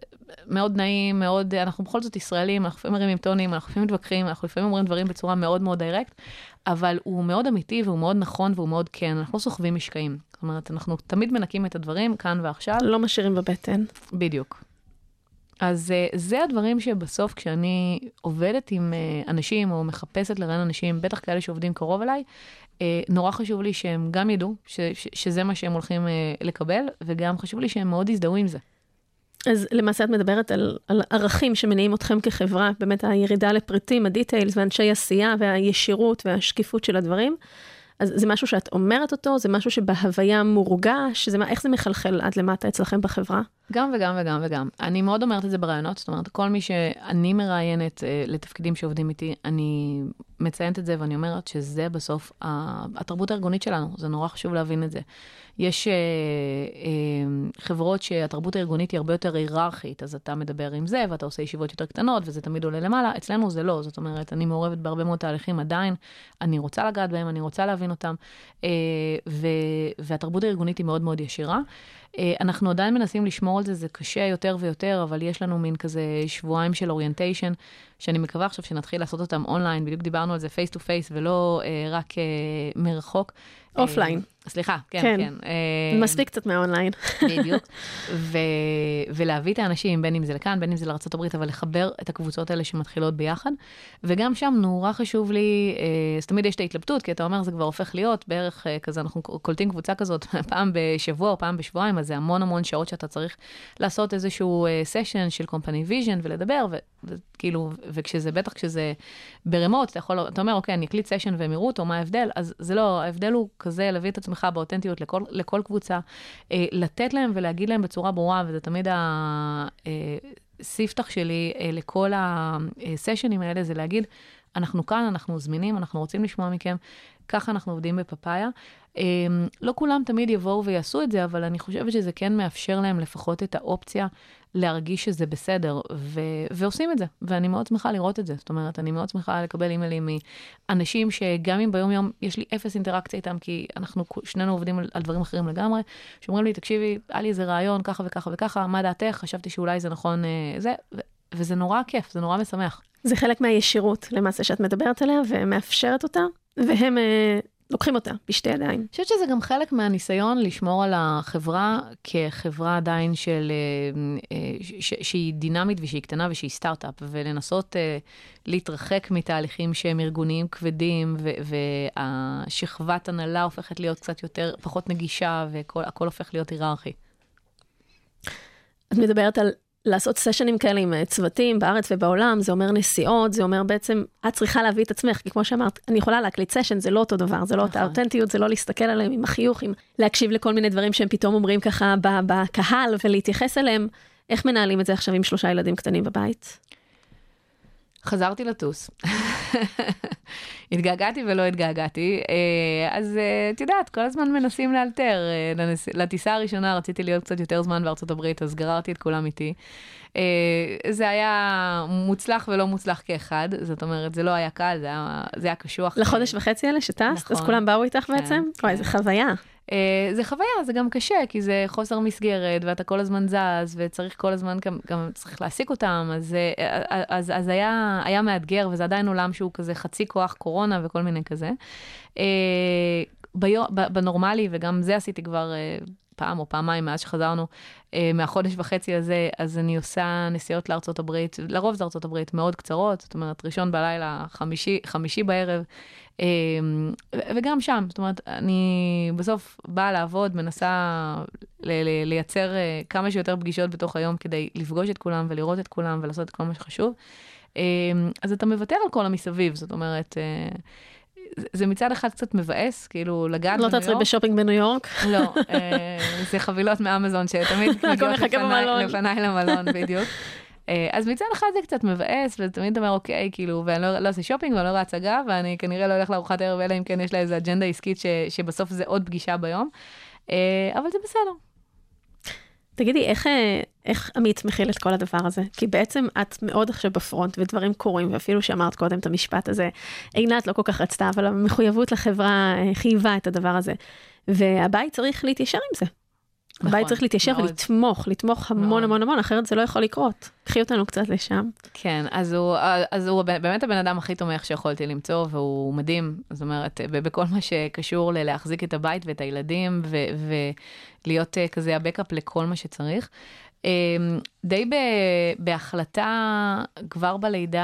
מאוד נעים, מאוד, אנחנו בכל זאת ישראלים, אנחנו לפעמים מרימים טונים, אנחנו לפעמים מתווכחים, אנחנו לפעמים אומרים דברים בצורה מאוד מאוד דיירקט, אבל הוא מאוד אמיתי והוא מאוד נכון והוא מאוד כן, אנחנו לא סוחבים משקעים. אומרת, אנחנו תמיד מנקים את הדברים כאן ועכשיו. לא משאירים בבטן. בדיוק. אז uh, זה הדברים שבסוף כשאני עובדת עם uh, אנשים או מחפשת לראיין אנשים, בטח כאלה שעובדים קרוב אליי, uh, נורא חשוב לי שהם גם ידעו ש- ש- שזה מה שהם הולכים לקבל, וגם חשוב לי שהם מאוד יזדהו עם זה. אז למעשה את מדברת על, על ערכים שמניעים אתכם כחברה, באמת הירידה לפריטים, הדיטיילס ואנשי עשייה והישירות והשקיפות של הדברים. אז זה משהו שאת אומרת אותו, זה משהו שבהוויה מורגש, זה, איך זה מחלחל? עד למטה אצלכם בחברה? גם וגם וגם וגם. אני מאוד אומרת את זה ברעיונות, זאת אומרת, כל מי שאני מראיינת אה, לתפקידים שעובדים איתי, אני מציינת את זה ואני אומרת שזה בסוף ה- התרבות הארגונית שלנו, זה נורא חשוב להבין את זה. יש אה, אה, חברות שהתרבות הארגונית היא הרבה יותר היררכית, אז אתה מדבר עם זה ואתה עושה ישיבות יותר קטנות וזה תמיד עולה למעלה, אצלנו זה לא, זאת אומרת, אני מעורבת בהרבה מאוד תהליכים עדיין, אני רוצה לגעת בהם, אני רוצה להבין אותם, אה, ו- והתרבות הארגונית היא מאוד מאוד ישירה. אה, אנחנו עדיין מנסים לשמור על זה, זה קשה יותר ויותר, אבל יש לנו מין כזה שבועיים של orientation, שאני מקווה עכשיו שנתחיל לעשות אותם אונליין, בדיוק דיברנו על זה face to face ולא אה, רק אה, מרחוק. Offline. אה, סליחה, כן, כן. כן. אה, מספיק קצת מהאונליין. בדיוק. ו- ולהביא את האנשים, בין אם זה לכאן, בין אם זה לארה"ב, אבל לחבר את הקבוצות האלה שמתחילות ביחד. וגם שם נורא חשוב לי, אה, אז תמיד יש את ההתלבטות, כי אתה אומר, זה כבר הופך להיות בערך אה, כזה, אנחנו קולטים קבוצה כזאת פעם בשבוע או פעם בשבועיים, אז זה המון המון שעות שאתה צריך לעשות איזשהו session של company vision ולדבר, ו- וכאילו, וכשזה, בטח כשזה ב remote, אתה יכול, אתה אומר, אוקיי, אני אקליט session והם יראו אותו, מה ההבדל? אז זה לא, ההבדל הוא כזה, להביא את עצמך באותנטיות לכל, לכל קבוצה, אה, לתת להם ולהגיד להם בצורה ברורה, וזה תמיד הספתח שלי אה, לכל הסשנים האלה, זה להגיד, אנחנו כאן, אנחנו זמינים, אנחנו רוצים לשמוע מכם, ככה אנחנו עובדים בפאפאיה. אה, לא כולם תמיד יבואו ויעשו את זה, אבל אני חושבת שזה כן מאפשר להם לפחות את האופציה להרגיש שזה בסדר, ו- ועושים את זה, ואני מאוד שמחה לראות את זה. זאת אומרת, אני מאוד שמחה לקבל אימיילים מאנשים שגם אם ביום-יום יש לי אפס אינטראקציה איתם, כי אנחנו שנינו עובדים על דברים אחרים לגמרי, שאומרים לי, תקשיבי, היה לי איזה רעיון, ככה וככה וככה, מה דעתך? חשבתי שאולי זה נכון, אה, זה, ו- וזה נורא כיף, זה נורא משמח. זה חלק מהישירות למעשה שאת מדברת עליה ומאפשרת אותה, והם אה, לוקחים אותה בשתי ידיים. אני חושבת שזה גם חלק מהניסיון לשמור על החברה כחברה עדיין של, אה, אה, ש- שהיא דינמית ושהיא קטנה ושהיא סטארט-אפ, ולנסות להתרחק מתהליכים שהם ארגוניים כבדים, ו- והשכבת הנהלה הופכת להיות קצת יותר, פחות נגישה, והכל הופך להיות היררכי. את מדברת על לעשות סשנים כאלה עם אה, צוותים בארץ ובעולם, זה אומר נסיעות, זה אומר בעצם, את צריכה להביא את עצמך, כי כמו שאמרת, אני יכולה להקליט סשן, זה לא אותו דבר, זה לא אותה נכון. אותנטיות, זה לא להסתכל עליהם עם החיוך, עם להקשיב לכל מיני דברים שהם פתאום אומרים ככה בקהל ולהתייחס אליהם. איך מנהלים את זה עכשיו עם שלושה ילדים קטנים בבית? חזרתי לטוס. התגעגעתי ולא התגעגעתי, אה, אז אה, את יודעת, כל הזמן מנסים לאלתר. אה. לטיסה הראשונה רציתי להיות קצת יותר זמן בארצות הברית, אז גררתי את כולם איתי. אה, זה היה מוצלח ולא מוצלח כאחד, זאת אומרת, זה לא היה קל, זה היה, זה היה קשוח. לחודש וחצי האלה שטסת, אז נכון. כולם באו איתך כן, בעצם? וואי, כן. זו חוויה. אה, זה חוויה, זה גם קשה, כי זה חוסר מסגרת, ואתה כל הזמן זז, וצריך כל הזמן גם, גם צריך להעסיק אותם, אז, אה, אז, אז היה, היה מאתגר, וזה עדיין עולם שהוא כזה חצי כוח קורונה וכל מיני כזה. אה, ביו, ב- בנורמלי, וגם זה עשיתי כבר אה, פעם או פעמיים מאז שחזרנו אה, מהחודש וחצי הזה, אז אני עושה נסיעות לארצות הברית, לרוב זה ארצות הברית, מאוד קצרות, זאת אומרת, ראשון בלילה, חמישי, חמישי בערב, אה, וגם שם, זאת אומרת, אני בסוף באה לעבוד, מנסה לייצר אה, כמה שיותר פגישות בתוך היום כדי לפגוש את כולם ולראות את כולם ולעשות את כל מה שחשוב. אה, אז אתה מוותר על כל המסביב, זאת אומרת, אה, זה מצד אחד קצת מבאס, כאילו לגעת לא בניו יורק. תעצרי בשופינג בניו יורק? לא, אה, זה חבילות מאמזון שתמיד מגיעות לפניי למלון, בדיוק. אה, אז מצד אחד זה קצת מבאס, ותמיד אתה אומר, אוקיי, כאילו, ואני לא, לא עושה שופינג ואני לא רואה הצגה, ואני כנראה לא הולך לארוחת ערב, אלא אם כן יש לה איזו אג'נדה עסקית ש, שבסוף זה עוד פגישה ביום. אה, אבל זה בסדר. תגידי, איך, איך עמית מכיל את כל הדבר הזה? כי בעצם את מאוד עכשיו בפרונט ודברים קורים, ואפילו שאמרת קודם את המשפט הזה, עינת לא כל כך רצתה, אבל המחויבות לחברה אה, חייבה את הדבר הזה. והבית צריך להתיישר עם זה. נכון, הבית צריך להתיישר מאוד. ולתמוך, לתמוך המון מאוד. המון המון, אחרת זה לא יכול לקרות. קחי אותנו קצת לשם. כן, אז הוא, אז הוא באמת הבן אדם הכי תומך שיכולתי למצוא, והוא מדהים. זאת אומרת, בכל מה שקשור ללהחזיק את הבית ואת הילדים, ו- ולהיות אה, כזה הבקאפ לכל מה שצריך. אה, די בהחלטה כבר בלידה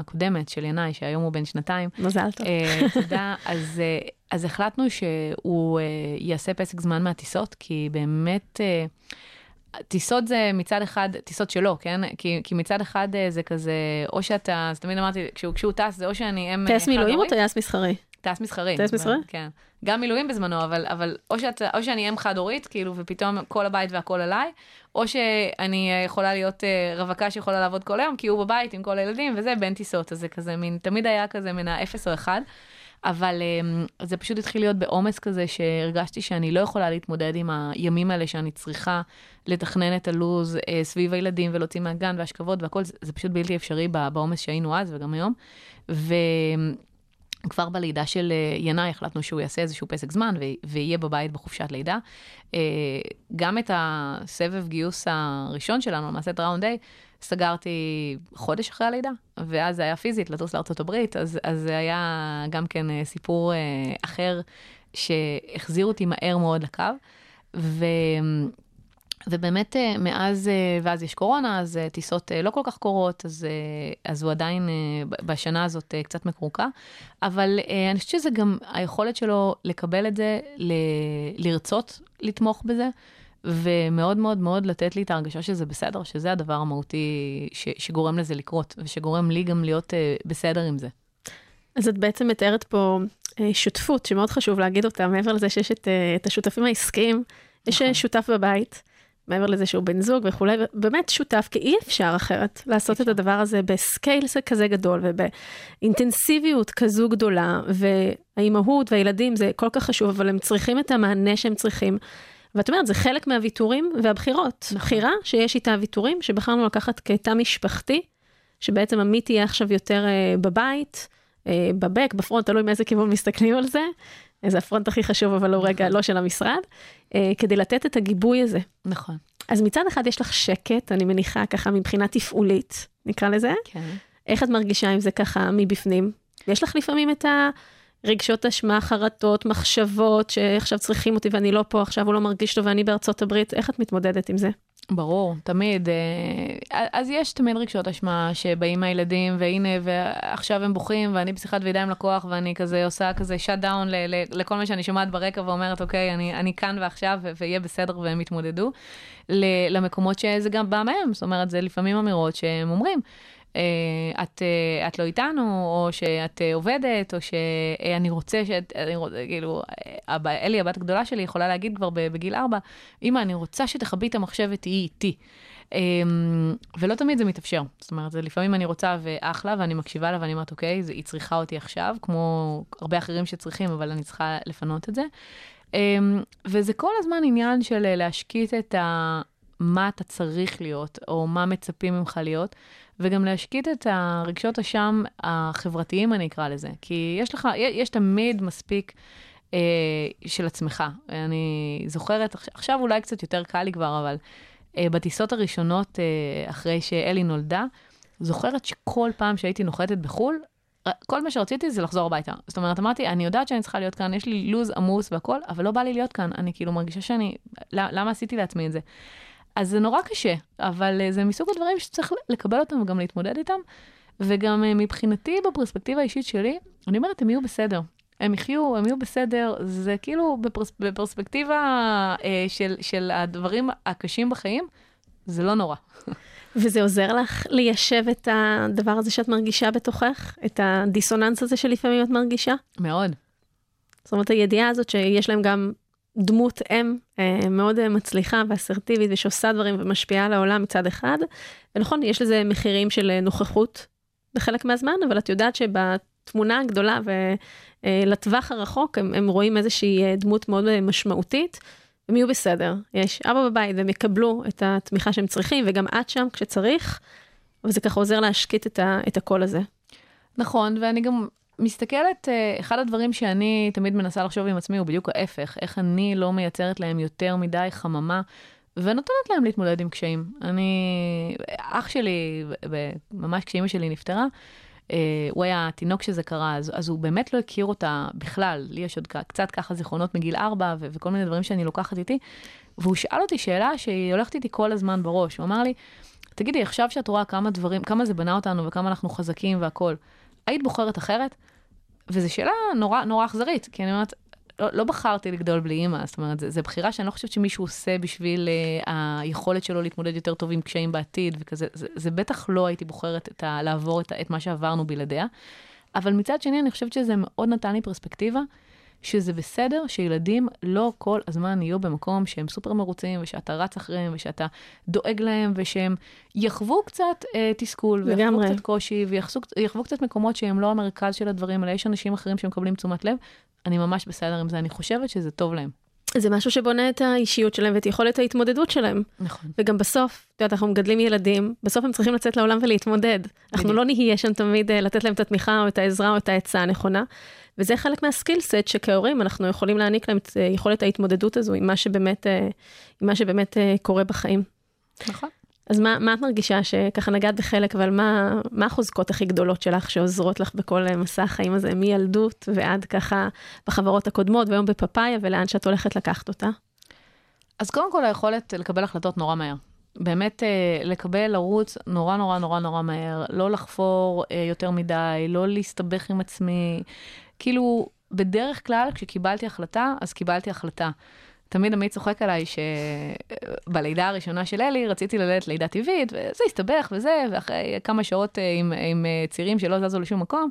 הקודמת של ינאי, שהיום הוא בן שנתיים, מזל טוב. אה, תודה. אז, אה, אז החלטנו שהוא אה, יעשה פסק זמן מהטיסות, כי באמת... טיסות זה מצד אחד, טיסות שלו, כן? כי, כי מצד אחד זה כזה, או שאתה, אז תמיד אמרתי, כשהוא, כשהוא טס, זה או שאני אם... אה, מילואים או טייס מסחרי? טייס מסחרי. טייס מסחרי? כן. גם מילואים בזמנו, אבל, אבל או, שאת, או שאני אם חד-הורית, כאילו, ופתאום כל הבית והכל עליי, או שאני יכולה להיות אה, רווקה שיכולה לעבוד כל היום, כי הוא בבית עם כל הילדים, וזה בין טיסות, אז זה כזה מין, תמיד היה כזה מן האפס או אחד. אבל אמ, זה פשוט התחיל להיות בעומס כזה, שהרגשתי שאני לא יכולה להתמודד עם הימים האלה שאני צריכה לתכנן את הלו"ז אה, סביב הילדים ולהוציא מהגן והשכבות והכל, זה, זה פשוט בלתי אפשרי בעומס שהיינו אז וגם היום. וכבר בלידה של אה, ינאי החלטנו שהוא יעשה איזשהו פסק זמן ויהיה בבית בחופשת לידה. אה, גם את הסבב גיוס הראשון שלנו, למעשה את ראונד A, סגרתי חודש אחרי הלידה, ואז זה היה פיזית לטוס לארצות הברית, אז, אז זה היה גם כן אה, סיפור אחר שהחזיר אותי מהר מאוד לקו. ו... ובאמת אה, מאז, אה, ואז יש קורונה, אז אה, טיסות לא כל כך קורות, אז, אז הוא עדיין בשנה הזאת קצת מקורקע, אבל אני חושבת שזה גם היכולת שלו לקבל את זה, ל- לרצות לתמוך בזה, ומאוד מאוד מאוד לתת לי את ההרגשה שזה בסדר, שזה הדבר המהותי ש- שגורם לזה לקרות, ושגורם לי גם להיות בסדר עם זה. אז את בעצם מתארת פה שותפות, שמאוד חשוב להגיד אותה, מעבר לזה שיש את, את השותפים העסקיים, יש נכון. שותף בבית, מעבר לזה שהוא בן זוג וכולי, באמת שותף, כי אי אפשר אחרת לעשות את הדבר הזה בסקייל כזה גדול ובאינטנסיביות כזו גדולה, והאימהות והילדים זה כל כך חשוב, אבל הם צריכים את המענה שהם צריכים. ואת אומרת, זה חלק מהוויתורים והבחירות. נכון. בחירה שיש איתה ויתורים, שבחרנו לקחת כתא משפחתי, שבעצם עמית יהיה עכשיו יותר אה, בבית, אה, בבק, בפרונט, תלוי מאיזה כיוון מסתכלים על זה. אה, זה ה front הכי חשוב, אבל הוא רגע לא של המשרד, כדי לתת את הגיבוי הזה. נכון. אז מצד אחד יש לך שקט, אני מניחה ככה מבחינה תפעולית, נקרא לזה. כן. איך את מרגישה עם זה ככה מבפנים? יש לך לפעמים את הרגשות אשמה, חרטות, מחשבות, שעכשיו צריכים אותי ואני לא פה, עכשיו הוא לא מרגיש טוב ואני בארצות הברית, איך את מתמודדת עם זה? ברור, תמיד. אה, אז יש תמיד רגשות אשמה שבאים מהילדים, והנה, ועכשיו הם בוכים, ואני בשיחת ועידה עם לקוח, ואני כזה עושה כזה shut down לכל מה שאני שומעת ברקע, ואומרת, אוקיי, אני, אני כאן ועכשיו, ויהיה בסדר, והם יתמודדו. למקומות שזה גם בא מהם, זאת אומרת, זה לפעמים אמירות שהם אומרים. אה, את, אה, את לא איתנו, או שאת אה, עובדת, או שאני רוצה שאת, אני רוצה, כאילו, אבא, אלי, הבת הגדולה שלי, יכולה להגיד כבר בגיל ארבע, אמא, אני רוצה שתכבי את המחשב ותהיי איתי. אמ, ולא תמיד זה מתאפשר. זאת אומרת, לפעמים אני רוצה ואחלה, ואני מקשיבה לה ואני אומרת, אוקיי, היא צריכה אותי עכשיו, כמו הרבה אחרים שצריכים, אבל אני צריכה לפנות את זה. אמ, וזה כל הזמן עניין של להשקיט את ה... מה אתה צריך להיות, או מה מצפים ממך להיות, וגם להשקיט את הרגשות אשם החברתיים, אני אקרא לזה. כי יש לך, יש תמיד מספיק אה, של עצמך. אני זוכרת, עכשיו אולי קצת יותר קל לי כבר, אבל אה, בטיסות הראשונות, אה, אחרי שאלי נולדה, זוכרת שכל פעם שהייתי נוחתת בחו"ל, כל מה שרציתי זה לחזור הביתה. זאת אומרת, אמרתי, אני יודעת שאני צריכה להיות כאן, יש לי לו"ז עמוס והכל, אבל לא בא לי להיות כאן. אני כאילו מרגישה שאני, למה עשיתי לעצמי את זה? אז זה נורא קשה, אבל אה, זה מסוג הדברים שצריך לקבל אותם וגם להתמודד איתם. וגם אה, מבחינתי, בפרספקטיבה האישית שלי, אני אומרת, הם יהיו בסדר. הם יחיו, הם יהיו בסדר, זה כאילו בפרס, בפרספקטיבה אה, של, של הדברים הקשים בחיים, זה לא נורא. וזה עוזר לך ליישב את הדבר הזה שאת מרגישה בתוכך? את הדיסוננס הזה שלפעמים את מרגישה? מאוד. זאת אומרת, הידיעה הזאת שיש להם גם דמות אם אה, מאוד אה, מצליחה ואסרטיבית ושעושה דברים ומשפיעה על העולם מצד אחד. ונכון, יש לזה מחירים של אה, נוכחות בחלק מהזמן, אבל את יודעת שבתמונה הגדולה ולטווח הרחוק הם, הם רואים איזושהי דמות מאוד משמעותית. הם יהיו בסדר, יש אבא בבית והם יקבלו את התמיכה שהם צריכים, וגם את שם כשצריך, וזה ככה עוזר להשקיט את, ה, את הקול הזה. נכון, ואני גם מסתכלת, אה, אחד הדברים שאני תמיד מנסה לחשוב עם עצמי הוא בדיוק ההפך, איך אני לא מייצרת להם יותר מדי חממה. ונותנת להם להתמודד עם קשיים. אני, אח שלי, ממש כשאימא שלי נפטרה, אה, הוא היה תינוק שזה קרה, אז, אז הוא באמת לא הכיר אותה בכלל. לי יש עוד קצת ככה זיכרונות מגיל ארבע ו- וכל מיני דברים שאני לוקחת איתי. והוא שאל אותי שאלה שהיא הולכת איתי כל הזמן בראש. הוא אמר לי, תגידי, עכשיו שאת רואה כמה דברים, כמה זה בנה אותנו וכמה אנחנו חזקים והכול, היית בוחרת אחרת? וזו שאלה נורא נורא אכזרית, כי אני אומרת, לא, לא בחרתי לגדול בלי אימא, זאת אומרת, זו בחירה שאני לא חושבת שמישהו עושה בשביל uh, היכולת שלו להתמודד יותר טוב עם קשיים בעתיד וכזה, זה, זה בטח לא הייתי בוחרת את ה, לעבור את, את מה שעברנו בלעדיה. אבל מצד שני, אני חושבת שזה מאוד נתן לי פרספקטיבה, שזה בסדר שילדים לא כל הזמן יהיו במקום שהם סופר מרוצים, ושאתה רץ אחריהם, ושאתה דואג להם, ושהם יחוו קצת אה, תסכול, ויחוו קצת קושי, ויחוו קצת מקומות שהם לא המרכז של הדברים, אלא יש אנשים אחרים שמקבלים תשומת לב. אני ממש בסדר עם זה, אני חושבת שזה טוב להם. זה משהו שבונה את האישיות שלהם ואת יכולת ההתמודדות שלהם. נכון. וגם בסוף, את יודעת, אנחנו מגדלים ילדים, בסוף הם צריכים לצאת לעולם ולהתמודד. אנחנו לא נהיה שם תמיד אה, לתת להם את התמיכה או את העזרה או את העצה הנכונה. וזה חלק מהסקילסט שכהורים אנחנו יכולים להעניק להם את אה, יכולת ההתמודדות הזו עם מה שבאמת, אה, עם מה שבאמת קורה בחיים. נכון. אז מה, מה את מרגישה שככה נגעת בחלק, אבל מה, מה החוזקות הכי גדולות שלך שעוזרות לך בכל מסע החיים הזה, מילדות ועד ככה בחברות הקודמות, והיום בפאפאיה, ולאן שאת הולכת לקחת אותה? אז קודם כל היכולת לקבל החלטות נורא מהר. באמת אה, לקבל, לרוץ נורא נורא נורא נורא מהר, לא לחפור אה, יותר מדי, לא להסתבך עם עצמי. כאילו, בדרך כלל כשקיבלתי החלטה, אז קיבלתי החלטה. תמיד עמית צוחק עליי שבלידה הראשונה של אלי רציתי ללדת לידה טבעית, וזה הסתבך וזה, ואחרי כמה שעות אה, עם, עם אה, צירים שלא זזו לשום מקום,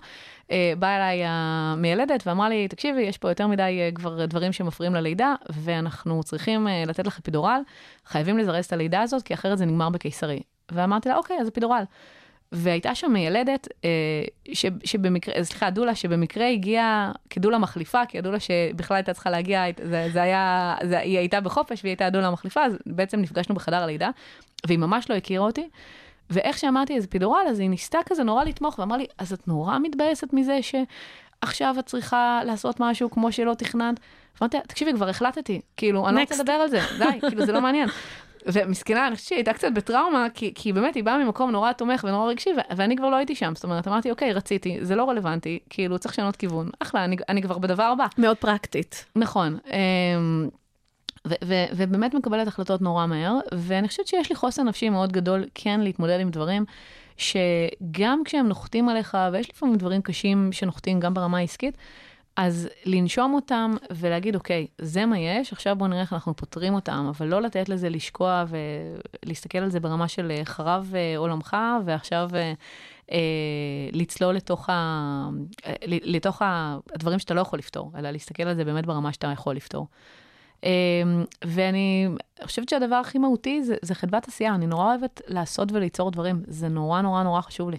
אה, באה אליי המיילדת ואמרה לי, תקשיבי, יש פה יותר מדי כבר דברים שמפריעים ללידה, ואנחנו צריכים לתת לך אפידורל, חייבים לזרז את הלידה הזאת, כי אחרת זה נגמר בקיסרי. ואמרתי לה, אוקיי, אז אפידורל. והייתה שם מיילדת, אה, ש, שבמקרה, סליחה, דולה, שבמקרה הגיעה כדולה מחליפה, כי הדולה שבכלל הייתה צריכה להגיע, זה, זה היה, זה, היא הייתה בחופש והיא הייתה הדולה המחליפה, אז בעצם נפגשנו בחדר הלידה, והיא ממש לא הכירה אותי. ואיך שאמרתי איזה פידורל, אז היא ניסתה כזה נורא לתמוך, ואמרה לי, אז את נורא מתבאסת מזה שעכשיו את צריכה לעשות משהו כמו שלא תכננת? אמרתי תקשיבי, כבר החלטתי, כאילו, אני לא רוצה לדבר על זה, די, כאילו, זה לא מעניין. ומסכנה, אני חושבת שהיא הייתה קצת בטראומה, כי, כי באמת היא באה ממקום נורא תומך ונורא רגשי, ו- ואני כבר לא הייתי שם. זאת אומרת, אמרתי, אוקיי, רציתי, זה לא רלוונטי, כאילו, צריך לשנות כיוון. אחלה, אני, אני כבר בדבר הבא. מאוד פרקטית. נכון. אמ, ו- ו- ובאמת מקבלת החלטות נורא מהר, ואני חושבת שיש לי חוסן נפשי מאוד גדול כן להתמודד עם דברים שגם כשהם נוחתים עליך, ויש לפעמים דברים קשים שנוחתים גם ברמה העסקית, אז לנשום אותם ולהגיד, אוקיי, זה מה יש, עכשיו בואו נראה איך אנחנו פותרים אותם, אבל לא לתת לזה לשקוע ולהסתכל על זה ברמה של אה, חרב אה, עולמך, ועכשיו אה, אה, לצלול לתוך, ה, לתוך הדברים שאתה לא יכול לפתור, אלא להסתכל על זה באמת ברמה שאתה יכול לפתור. אה, ואני חושבת שהדבר הכי מהותי זה, זה חדוות עשייה, אני נורא אוהבת לעשות וליצור דברים, זה נורא נורא נורא חשוב לי.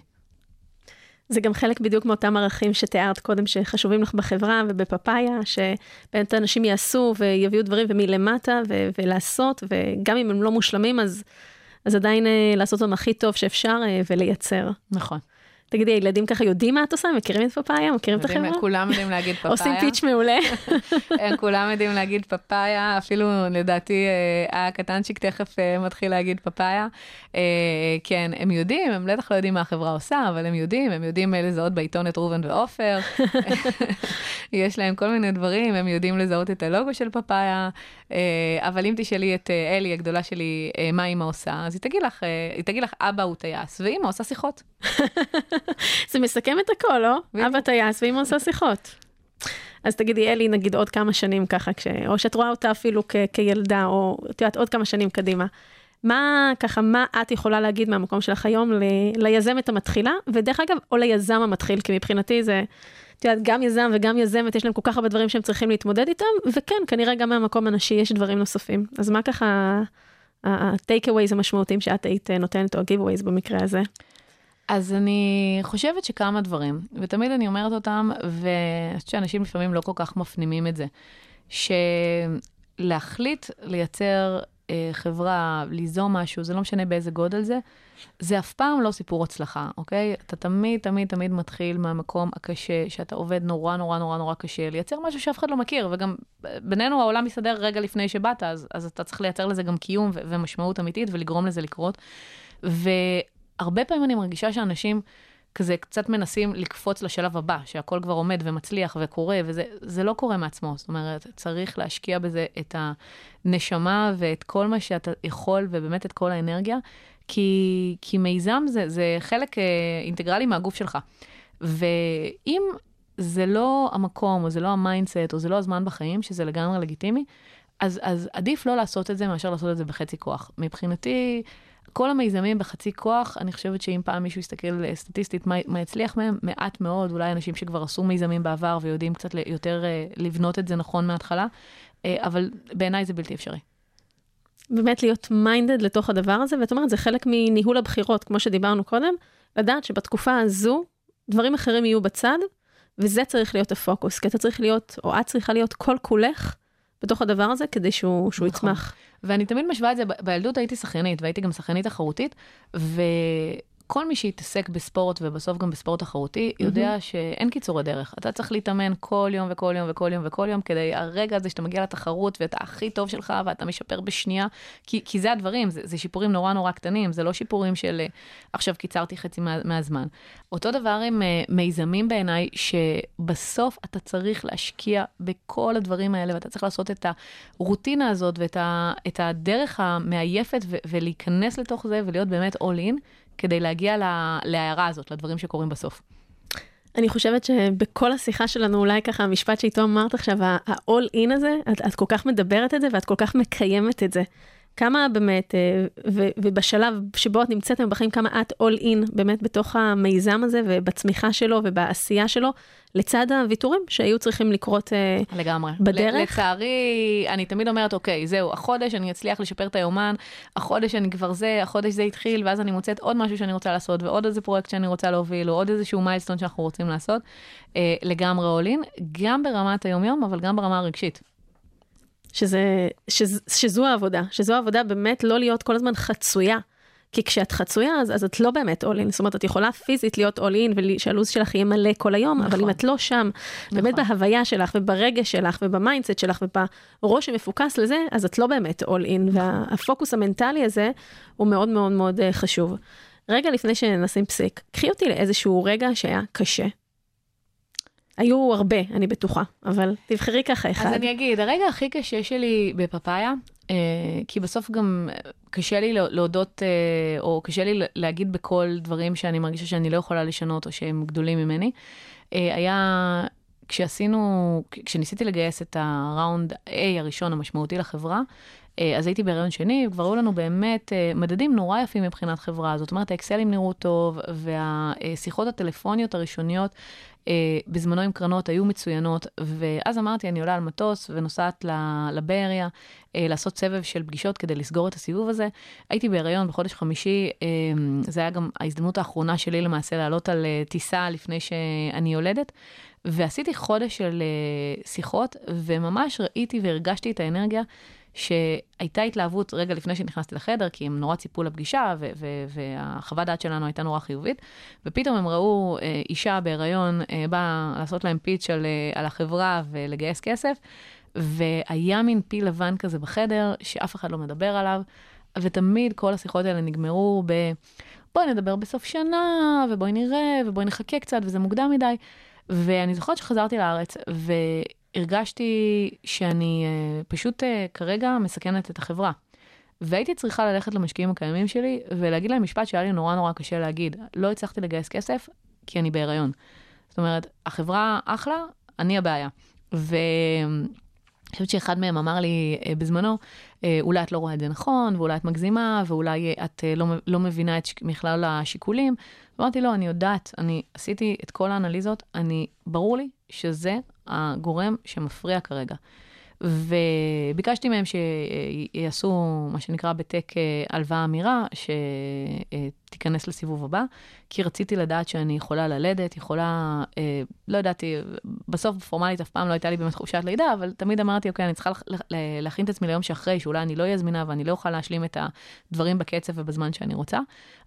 זה גם חלק בדיוק מאותם ערכים שתיארת קודם, שחשובים לך בחברה ובפאפאיה, שבאמת אנשים יעשו ויביאו דברים ומלמטה ו- ולעשות, וגם אם הם לא מושלמים, אז, אז עדיין uh, לעשות אותם הכי טוב שאפשר uh, ולייצר. נכון. תגידי, הילדים ככה יודעים מה את עושה? מכירים את פפאיה? מכירים את החברה? כולם יודעים להגיד פפאיה. עושים פיץ' מעולה. הם כולם יודעים להגיד פפאיה, אפילו לדעתי אה, הקטנצ'יק תכף אה, מתחיל להגיד פפאיה. אה, כן, הם יודעים, הם בטח לא יודעים מה החברה עושה, אבל הם יודעים, הם יודעים לזהות בעיתון את ראובן ועופר. יש להם כל מיני דברים, הם יודעים לזהות את הלוגו של פפאיה. אבל אם תשאלי את אלי, הגדולה שלי, מה אימא עושה, אז היא תגיד לך, היא תגיד לך, אבא הוא טייס, ואימא עושה שיחות. זה מסכם את הכל, לא? אבא טייס ואימא עושה שיחות. אז תגידי, אלי, נגיד עוד כמה שנים ככה, כש... או שאת רואה אותה אפילו כ- כילדה, או את יודעת, עוד כמה שנים קדימה. מה ככה, מה את יכולה להגיד מהמקום שלך היום ל... ליזמת המתחילה, ודרך אגב, או ליזם המתחיל, כי מבחינתי זה, את יודעת, גם יזם וגם יזמת, יש להם כל כך הרבה דברים שהם צריכים להתמודד איתם, וכן, כנראה גם מהמקום הנשי יש דברים נוספים. אז מה ככה ה-take-aways המשמעותיים שאת היית נותנת, או ה-giveaways במקרה הזה? אז אני חושבת שכמה דברים, ותמיד אני אומרת אותם, ואני חושבת שאנשים לפעמים לא כל כך מפנימים את זה, שלהחליט לייצר אה, חברה, ליזום משהו, זה לא משנה באיזה גודל זה, זה אף פעם לא סיפור הצלחה, אוקיי? אתה תמיד, תמיד, תמיד מתחיל מהמקום הקשה, שאתה עובד נורא, נורא, נורא, נורא קשה, לייצר משהו שאף אחד לא מכיר, וגם בינינו העולם מסתדר רגע לפני שבאת, אז, אז אתה צריך לייצר לזה גם קיום ו- ומשמעות אמיתית ולגרום לזה לקרות. ו... הרבה פעמים אני מרגישה שאנשים כזה קצת מנסים לקפוץ לשלב הבא, שהכל כבר עומד ומצליח וקורה, וזה לא קורה מעצמו. זאת אומרת, צריך להשקיע בזה את הנשמה ואת כל מה שאתה יכול, ובאמת את כל האנרגיה, כי, כי מיזם זה, זה חלק אה, אינטגרלי מהגוף שלך. ואם זה לא המקום, או זה לא ה mindset, או זה לא הזמן בחיים, שזה לגמרי לגיטימי, אז, אז עדיף לא לעשות את זה מאשר לעשות את זה בחצי כוח. מבחינתי, כל המיזמים בחצי כוח, אני חושבת שאם פעם מישהו יסתכל אה, סטטיסטית מה, מה הצליח מהם, מעט מאוד, אולי אנשים שכבר עשו מיזמים בעבר ויודעים קצת יותר אה, לבנות את זה נכון מההתחלה, אה, אבל בעיניי זה בלתי אפשרי. באמת להיות minded לתוך הדבר הזה, ואת אומרת, זה חלק מניהול הבחירות, כמו שדיברנו קודם, לדעת שבתקופה הזו, דברים אחרים יהיו בצד, וזה צריך להיות הפוקוס, כי אתה צריך להיות, או את צריכה להיות כל כולך בתוך הדבר הזה, כדי שהוא, שהוא נכון. יצמח. ואני תמיד משווה את זה, בילדות הייתי שחיינית, והייתי גם שחיינית תחרותית, ו... כל מי שהתעסק בספורט, ובסוף גם בספורט תחרותי, יודע mm-hmm. שאין קיצורי דרך. אתה צריך להתאמן כל יום וכל יום וכל יום וכל יום, כדי הרגע הזה שאתה מגיע לתחרות, ואתה הכי טוב שלך, ואתה משפר בשנייה, כי, כי זה הדברים, זה, זה שיפורים נורא נורא קטנים, זה לא שיפורים של עכשיו קיצרתי חצי מה, מהזמן. אותו דבר עם uh, מיזמים בעיניי, שבסוף אתה צריך להשקיע בכל הדברים האלה, ואתה צריך לעשות את הרוטינה הזאת, ואת ה, הדרך המעייפת, ו- ולהיכנס לתוך זה, ולהיות באמת all in. כדי להגיע להערה הזאת, לדברים שקורים בסוף. אני חושבת שבכל השיחה שלנו, אולי ככה המשפט שאיתו אמרת עכשיו, ה-all in הזה, את, את כל כך מדברת את זה ואת כל כך מקיימת את זה. כמה באמת, אה, ו, ובשלב שבו את נמצאת היום בחיים, כמה את all in באמת בתוך המיזם הזה ובצמיחה שלו ובעשייה שלו, לצד הוויתורים שהיו צריכים לקרות אה, לגמרי. בדרך. לצערי, אני תמיד אומרת, אוקיי, זהו, החודש אני אצליח לשפר את היומן, החודש אני כבר זה, החודש זה התחיל, ואז אני מוצאת עוד משהו שאני רוצה לעשות, ועוד איזה פרויקט שאני רוצה להוביל, או עוד איזשהו מיילסטון שאנחנו רוצים לעשות. אה, לגמרי all in, גם ברמת היומיום, אבל גם ברמה הרגשית. שזה, שז, שזו העבודה, שזו העבודה באמת לא להיות כל הזמן חצויה. כי כשאת חצויה, אז, אז את לא באמת all in. זאת אומרת, את יכולה פיזית להיות all in ושהלו"ז שלך יהיה מלא כל היום, נכון. אבל אם את לא שם, נכון. באמת בהוויה שלך וברגש שלך וב mindset שלך ובראש שמפוקס לזה, אז את לא באמת all in. נכון. והפוקוס המנטלי הזה הוא מאוד מאוד מאוד אה, חשוב. רגע לפני שנשים פסיק, קחי אותי לאיזשהו רגע שהיה קשה, היו הרבה, אני בטוחה, אבל תבחרי ככה אחד. אז אני אגיד, הרגע הכי קשה שלי בפאפאיה, אה, כי בסוף גם קשה לי להודות, אה, או קשה לי להגיד בכל דברים שאני מרגישה שאני לא יכולה לשנות, או שהם גדולים ממני, אה, היה כשעשינו, כשניסיתי לגייס את הראונד A הראשון המשמעותי לחברה, אז הייתי בהריון שני, וכבר היו לנו באמת אה, מדדים נורא יפים מבחינת חברה. זאת אומרת, האקסלים נראו טוב, והשיחות הטלפוניות הראשוניות אה, בזמנו עם קרנות היו מצוינות, ואז אמרתי, אני עולה על מטוס ונוסעת לבאריה לעשות סבב של פגישות כדי לסגור את הסיבוב הזה. הייתי בהריון בחודש חמישי, זה היה גם ההזדמנות האחרונה שלי למעשה לעלות על טיסה לפני שאני יולדת. ועשיתי חודש של שיחות, וממש ראיתי והרגשתי את האנרגיה שהייתה התלהבות רגע לפני שנכנסתי לחדר, כי הם נורא ציפו לפגישה, והחוות דעת שלנו הייתה נורא חיובית, ופתאום הם ראו uh, אישה בהיריון uh, באה לעשות להם פיץ' על, uh, על החברה ולגייס כסף, והיה מין פיל לבן כזה בחדר, שאף אחד לא מדבר עליו, ותמיד כל השיחות האלה נגמרו ב... בואי נדבר בסוף שנה, ובואי נראה, ובואי נחכה קצת, וזה מוקדם מדי. ואני זוכרת שחזרתי לארץ, והרגשתי שאני uh, פשוט uh, כרגע מסכנת את החברה. והייתי צריכה ללכת למשקיעים הקיימים שלי ולהגיד להם משפט שהיה לי נורא נורא קשה להגיד. לא הצלחתי לגייס כסף כי אני בהיריון. זאת אומרת, החברה אחלה, אני הבעיה. ו... אני חושבת שאחד מהם אמר לי אה, בזמנו, אה, אולי את לא רואה את זה נכון, ואולי את מגזימה, ואולי את אה, לא, לא מבינה את מכלל השיקולים. אמרתי, לא, אני יודעת, אני עשיתי את כל האנליזות, אני, ברור לי שזה הגורם שמפריע כרגע. וביקשתי מהם שיעשו מה שנקרא בטק הלוואה אמירה, שתיכנס לסיבוב הבא, כי רציתי לדעת שאני יכולה ללדת, יכולה, לא ידעתי, בסוף פורמלית אף פעם לא הייתה לי באמת חופשת לידה, אבל תמיד אמרתי, אוקיי, אני צריכה להכין את עצמי ליום שאחרי, שאולי אני לא אהיה זמינה ואני לא אוכל להשלים את הדברים בקצב ובזמן שאני רוצה.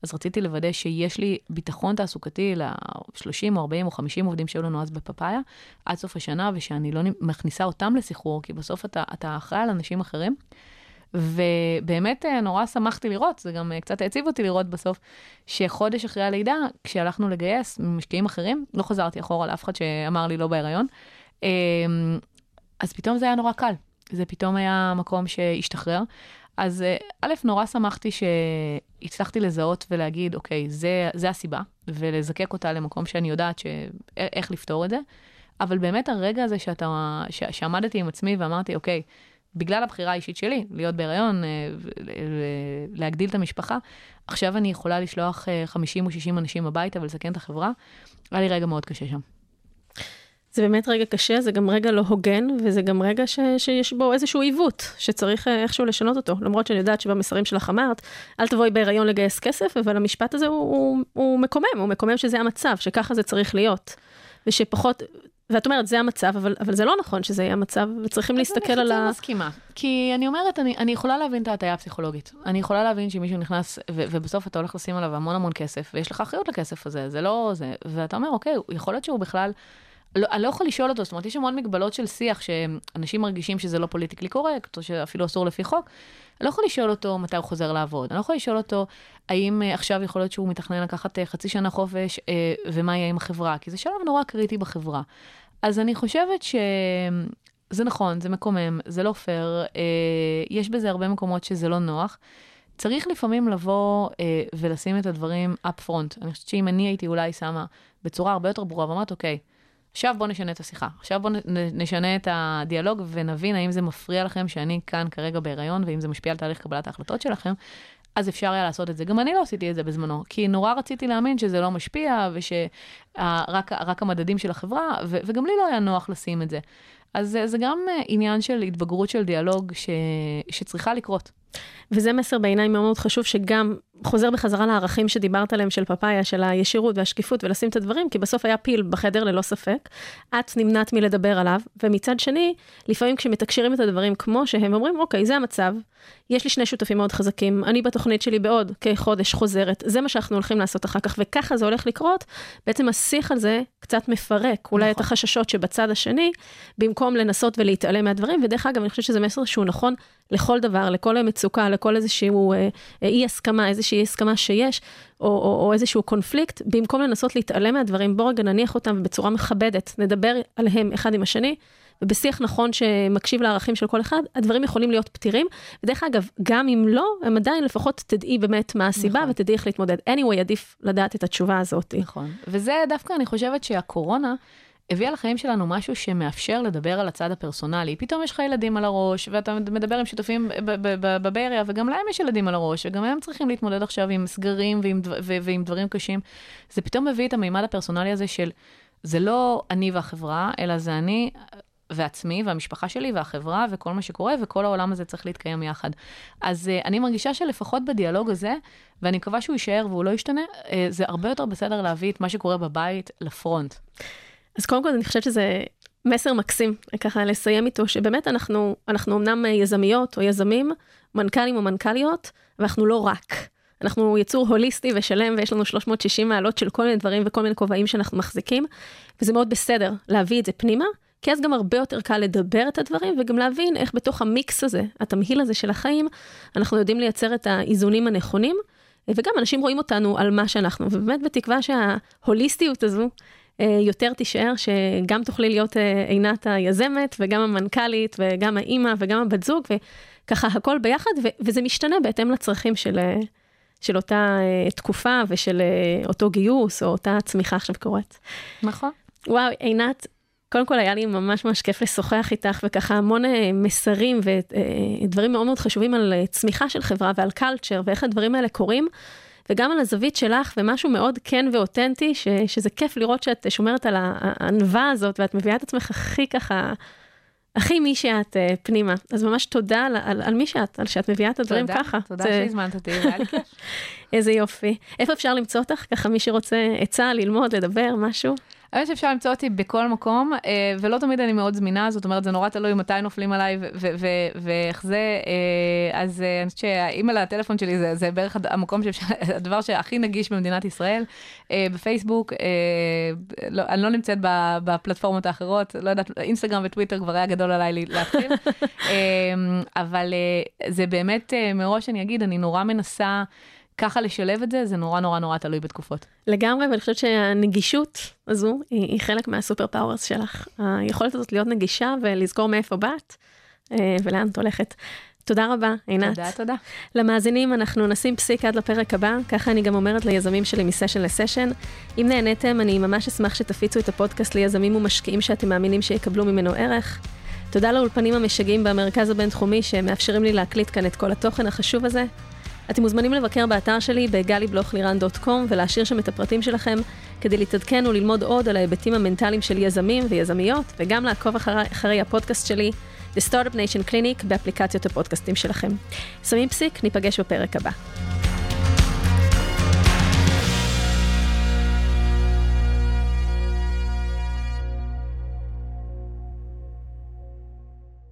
אז רציתי לוודא שיש לי ביטחון תעסוקתי ל-30 או 40 או 50 עובדים שהיו לנו אז בפאפאיה, עד סוף השנה, ושאני לא מכניסה אותם לסחרור, כי בסוף אתה, אתה אחראי על אנשים אחרים. ובאמת אה, נורא שמחתי לראות, זה גם אה, קצת העציב אותי לראות בסוף, שחודש אחרי הלידה, כשהלכנו לגייס משקיעים אחרים, לא חזרתי אחורה לאף אחד שאמר לי לא בהיריון, אמ, אז פתאום זה היה נורא קל. זה פתאום היה מקום שהשתחרר. אז אה, א', נורא שמחתי שהצלחתי לזהות ולהגיד, אוקיי, זה, זה הסיבה, ולזקק אותה למקום שאני יודעת ש... איך לפתור את זה. אבל באמת הרגע הזה שאתה, ש... שעמדתי עם עצמי ואמרתי, אוקיי, בגלל הבחירה האישית שלי, להיות בהיריון, אה, להגדיל את המשפחה, עכשיו אני יכולה לשלוח 50 אה, או 60 אנשים הביתה ולסכן את החברה, היה לי רגע מאוד קשה שם. זה באמת רגע קשה, זה גם רגע לא הוגן, וזה גם רגע ש, שיש בו איזשהו עיוות, שצריך אה, איכשהו לשנות אותו. למרות שאני יודעת שבמסרים שלך אמרת, אל תבואי בהיריון לגייס כסף, אבל המשפט הזה הוא, הוא, הוא מקומם, הוא מקומם שזה המצב, שככה זה צריך להיות. ושפחות, ואת אומרת, זה המצב, אבל, אבל זה לא נכון שזה יהיה המצב, וצריכים להסתכל על ה... אני חצי מסכימה. כי אני אומרת, אני, אני יכולה להבין את ההטייה הפסיכולוגית. אני יכולה להבין שמישהו נכנס, ו, ובסוף אתה הולך לשים עליו המון המון כסף, ויש לך אחריות לכסף הזה, זה לא זה. ואתה אומר, אוקיי, יכול להיות שהוא בכלל... לא, אני לא יכול לשאול אותו, זאת אומרת, יש המון מגבלות של שיח שאנשים מרגישים שזה לא פוליטיקלי קורקט, או שאפילו אסור לפי חוק. אני לא יכול לשאול אותו מתי הוא חוזר לעבוד. אני לא יכול לשאול אותו האם uh, עכשיו יכול להיות שהוא מתכנן לקחת uh, חצי שנה חופש, uh, ומה יהיה עם החברה, כי זה שלב נורא קריטי בחברה. אז אני חושבת שזה נכון, זה מקומם, זה לא פייר, uh, יש בזה הרבה מקומות שזה לא נוח. צריך לפעמים לבוא uh, ולשים את הדברים up front. אני חושבת שאם אני הייתי אולי שמה בצורה הרבה יותר ברורה ואומרת, אוקיי, okay, עכשיו בואו נשנה את השיחה, עכשיו בואו נשנה את הדיאלוג ונבין האם זה מפריע לכם שאני כאן כרגע בהיריון, ואם זה משפיע על תהליך קבלת ההחלטות שלכם, אז אפשר היה לעשות את זה. גם אני לא עשיתי את זה בזמנו, כי נורא רציתי להאמין שזה לא משפיע, ושרק המדדים של החברה, ו, וגם לי לא היה נוח לשים את זה. אז זה, זה גם אה, עניין של התבגרות של דיאלוג ש, שצריכה לקרות. וזה מסר בעיניי מאוד מאוד חשוב, שגם חוזר בחזרה לערכים שדיברת עליהם של פאפאיה, של הישירות והשקיפות, ולשים את הדברים, כי בסוף היה פיל בחדר ללא ספק. את נמנעת מלדבר עליו, ומצד שני, לפעמים כשמתקשרים את הדברים כמו שהם, אומרים, אוקיי, זה המצב, יש לי שני שותפים מאוד חזקים, אני בתוכנית שלי בעוד כחודש חוזרת, זה מה שאנחנו הולכים לעשות אחר כך, וככה זה הולך לקרות, בעצם השיח על זה קצת מפרק אולי נכון. את החששות שבצד השני, במקום לנסות ולהתעלם מהדברים, ודרך אגב, אני חושבת שזה מסר שהוא נכון לכל דבר, לכל מצוקה, לכל איזשהו אה, אה, אי הסכמה, איזושהי הסכמה שיש, או, או, או איזשהו קונפליקט, במקום לנסות להתעלם מהדברים, בוא רגע נניח אותם בצורה מכבדת, נדבר עליהם אחד עם השני. ובשיח נכון שמקשיב לערכים של כל אחד, הדברים יכולים להיות פתירים. ודרך אגב, גם אם לא, הם עדיין לפחות תדעי באמת מה הסיבה נכון. ותדעי איך להתמודד. anyway, עדיף לדעת את התשובה הזאת. נכון. וזה דווקא, אני חושבת שהקורונה, הביאה לחיים שלנו משהו שמאפשר לדבר על הצד הפרסונלי. פתאום יש לך ילדים על הראש, ואתה מדבר עם שותפים בבייריה, וגם להם יש ילדים על הראש, וגם הם צריכים להתמודד עכשיו עם סגרים ועם, ועם דברים קשים. זה פתאום מביא את המימד הפרסונלי הזה של, זה לא אני והחברה, אלא זה אני ועצמי, והמשפחה שלי, והחברה, וכל מה שקורה, וכל העולם הזה צריך להתקיים יחד. אז uh, אני מרגישה שלפחות בדיאלוג הזה, ואני מקווה שהוא יישאר והוא לא ישתנה, uh, זה הרבה יותר בסדר להביא את מה שקורה בבית לפרונט. אז קודם כל אני חושבת שזה מסר מקסים, ככה לסיים איתו, שבאמת אנחנו, אנחנו אמנם יזמיות או יזמים, מנכ"לים או מנכ"ליות, ואנחנו לא רק. אנחנו יצור הוליסטי ושלם ויש לנו 360 מעלות של כל מיני דברים וכל מיני כובעים שאנחנו מחזיקים, וזה מאוד בסדר להביא את זה פנימה, כי אז גם הרבה יותר קל לדבר את הדברים וגם להבין איך בתוך המיקס הזה, התמהיל הזה של החיים, אנחנו יודעים לייצר את האיזונים הנכונים, וגם אנשים רואים אותנו על מה שאנחנו, ובאמת בתקווה שההוליסטיות הזו יותר תישאר, שגם תוכלי להיות אה, עינת היזמת וגם המנכ"לית וגם האימא וגם הבת זוג, וככה הכל ביחד, וזה משתנה בהתאם לצרכים של... אה, של אותה תקופה ושל אותו גיוס או אותה צמיחה עכשיו קורית. נכון. וואו, עינת, קודם כל היה לי ממש ממש כיף לשוחח איתך וככה המון מסרים ודברים מאוד מאוד חשובים על צמיחה של חברה ועל קלצ'ר ואיך הדברים האלה קורים. וגם על הזווית שלך ומשהו מאוד כן ואותנטי, ש, שזה כיף לראות שאת שומרת על הענווה הזאת ואת מביאה את עצמך הכי ככה הכי מי שאת uh, פנימה. אז ממש תודה על, על, על מי שאת, על שאת מביאה את הדברים תודה, ככה. תודה זה... שהזמנת אותי. איזה יופי. איפה אפשר למצוא אותך? ככה מי שרוצה עצה, ללמוד, לדבר, משהו? האמת שאפשר למצוא אותי בכל מקום, אה, ולא תמיד אני מאוד זמינה, זאת אומרת, זה נורא תלוי מתי נופלים עליי ואיך זה. אה, אז אה, אני חושבת שהאימייל הטלפון שלי זה, זה בערך המקום שאפשר, הדבר שהכי נגיש במדינת ישראל. בפייסבוק, לא, אני לא נמצאת בפלטפורמות האחרות, לא יודעת, אינסטגרם וטוויטר כבר היה גדול עליי להתחיל. אבל זה באמת, מראש אני אגיד, אני נורא מנסה... ככה לשלב את זה, זה נורא נורא נורא תלוי בתקופות. לגמרי, ואני חושבת שהנגישות הזו היא, היא חלק מה super powers שלך. היכולת הזאת להיות נגישה ולזכור מאיפה באת אה, ולאן את הולכת. תודה רבה, עינת. תודה, תודה. למאזינים, אנחנו נשים פסיק עד לפרק הבא, ככה אני גם אומרת ליזמים שלי מסשן לסשן. אם נהניתם, אני ממש אשמח שתפיצו את הפודקאסט ליזמים ומשקיעים שאתם מאמינים שיקבלו ממנו ערך. תודה לאולפנים המשגעים במרכז הבינתחומי שמאפשרים לי להקליט כאן את כל התוכן החשוב הזה. אתם מוזמנים לבקר באתר שלי בגלי-בלוך-לירן.קום ולהשאיר שם את הפרטים שלכם כדי להתעדכן וללמוד עוד על ההיבטים המנטליים של יזמים ויזמיות, וגם לעקוב אחרי, אחרי הפודקאסט שלי, The Startup Nation Clinic, באפליקציות הפודקאסטים שלכם. שמים פסיק, ניפגש בפרק הבא.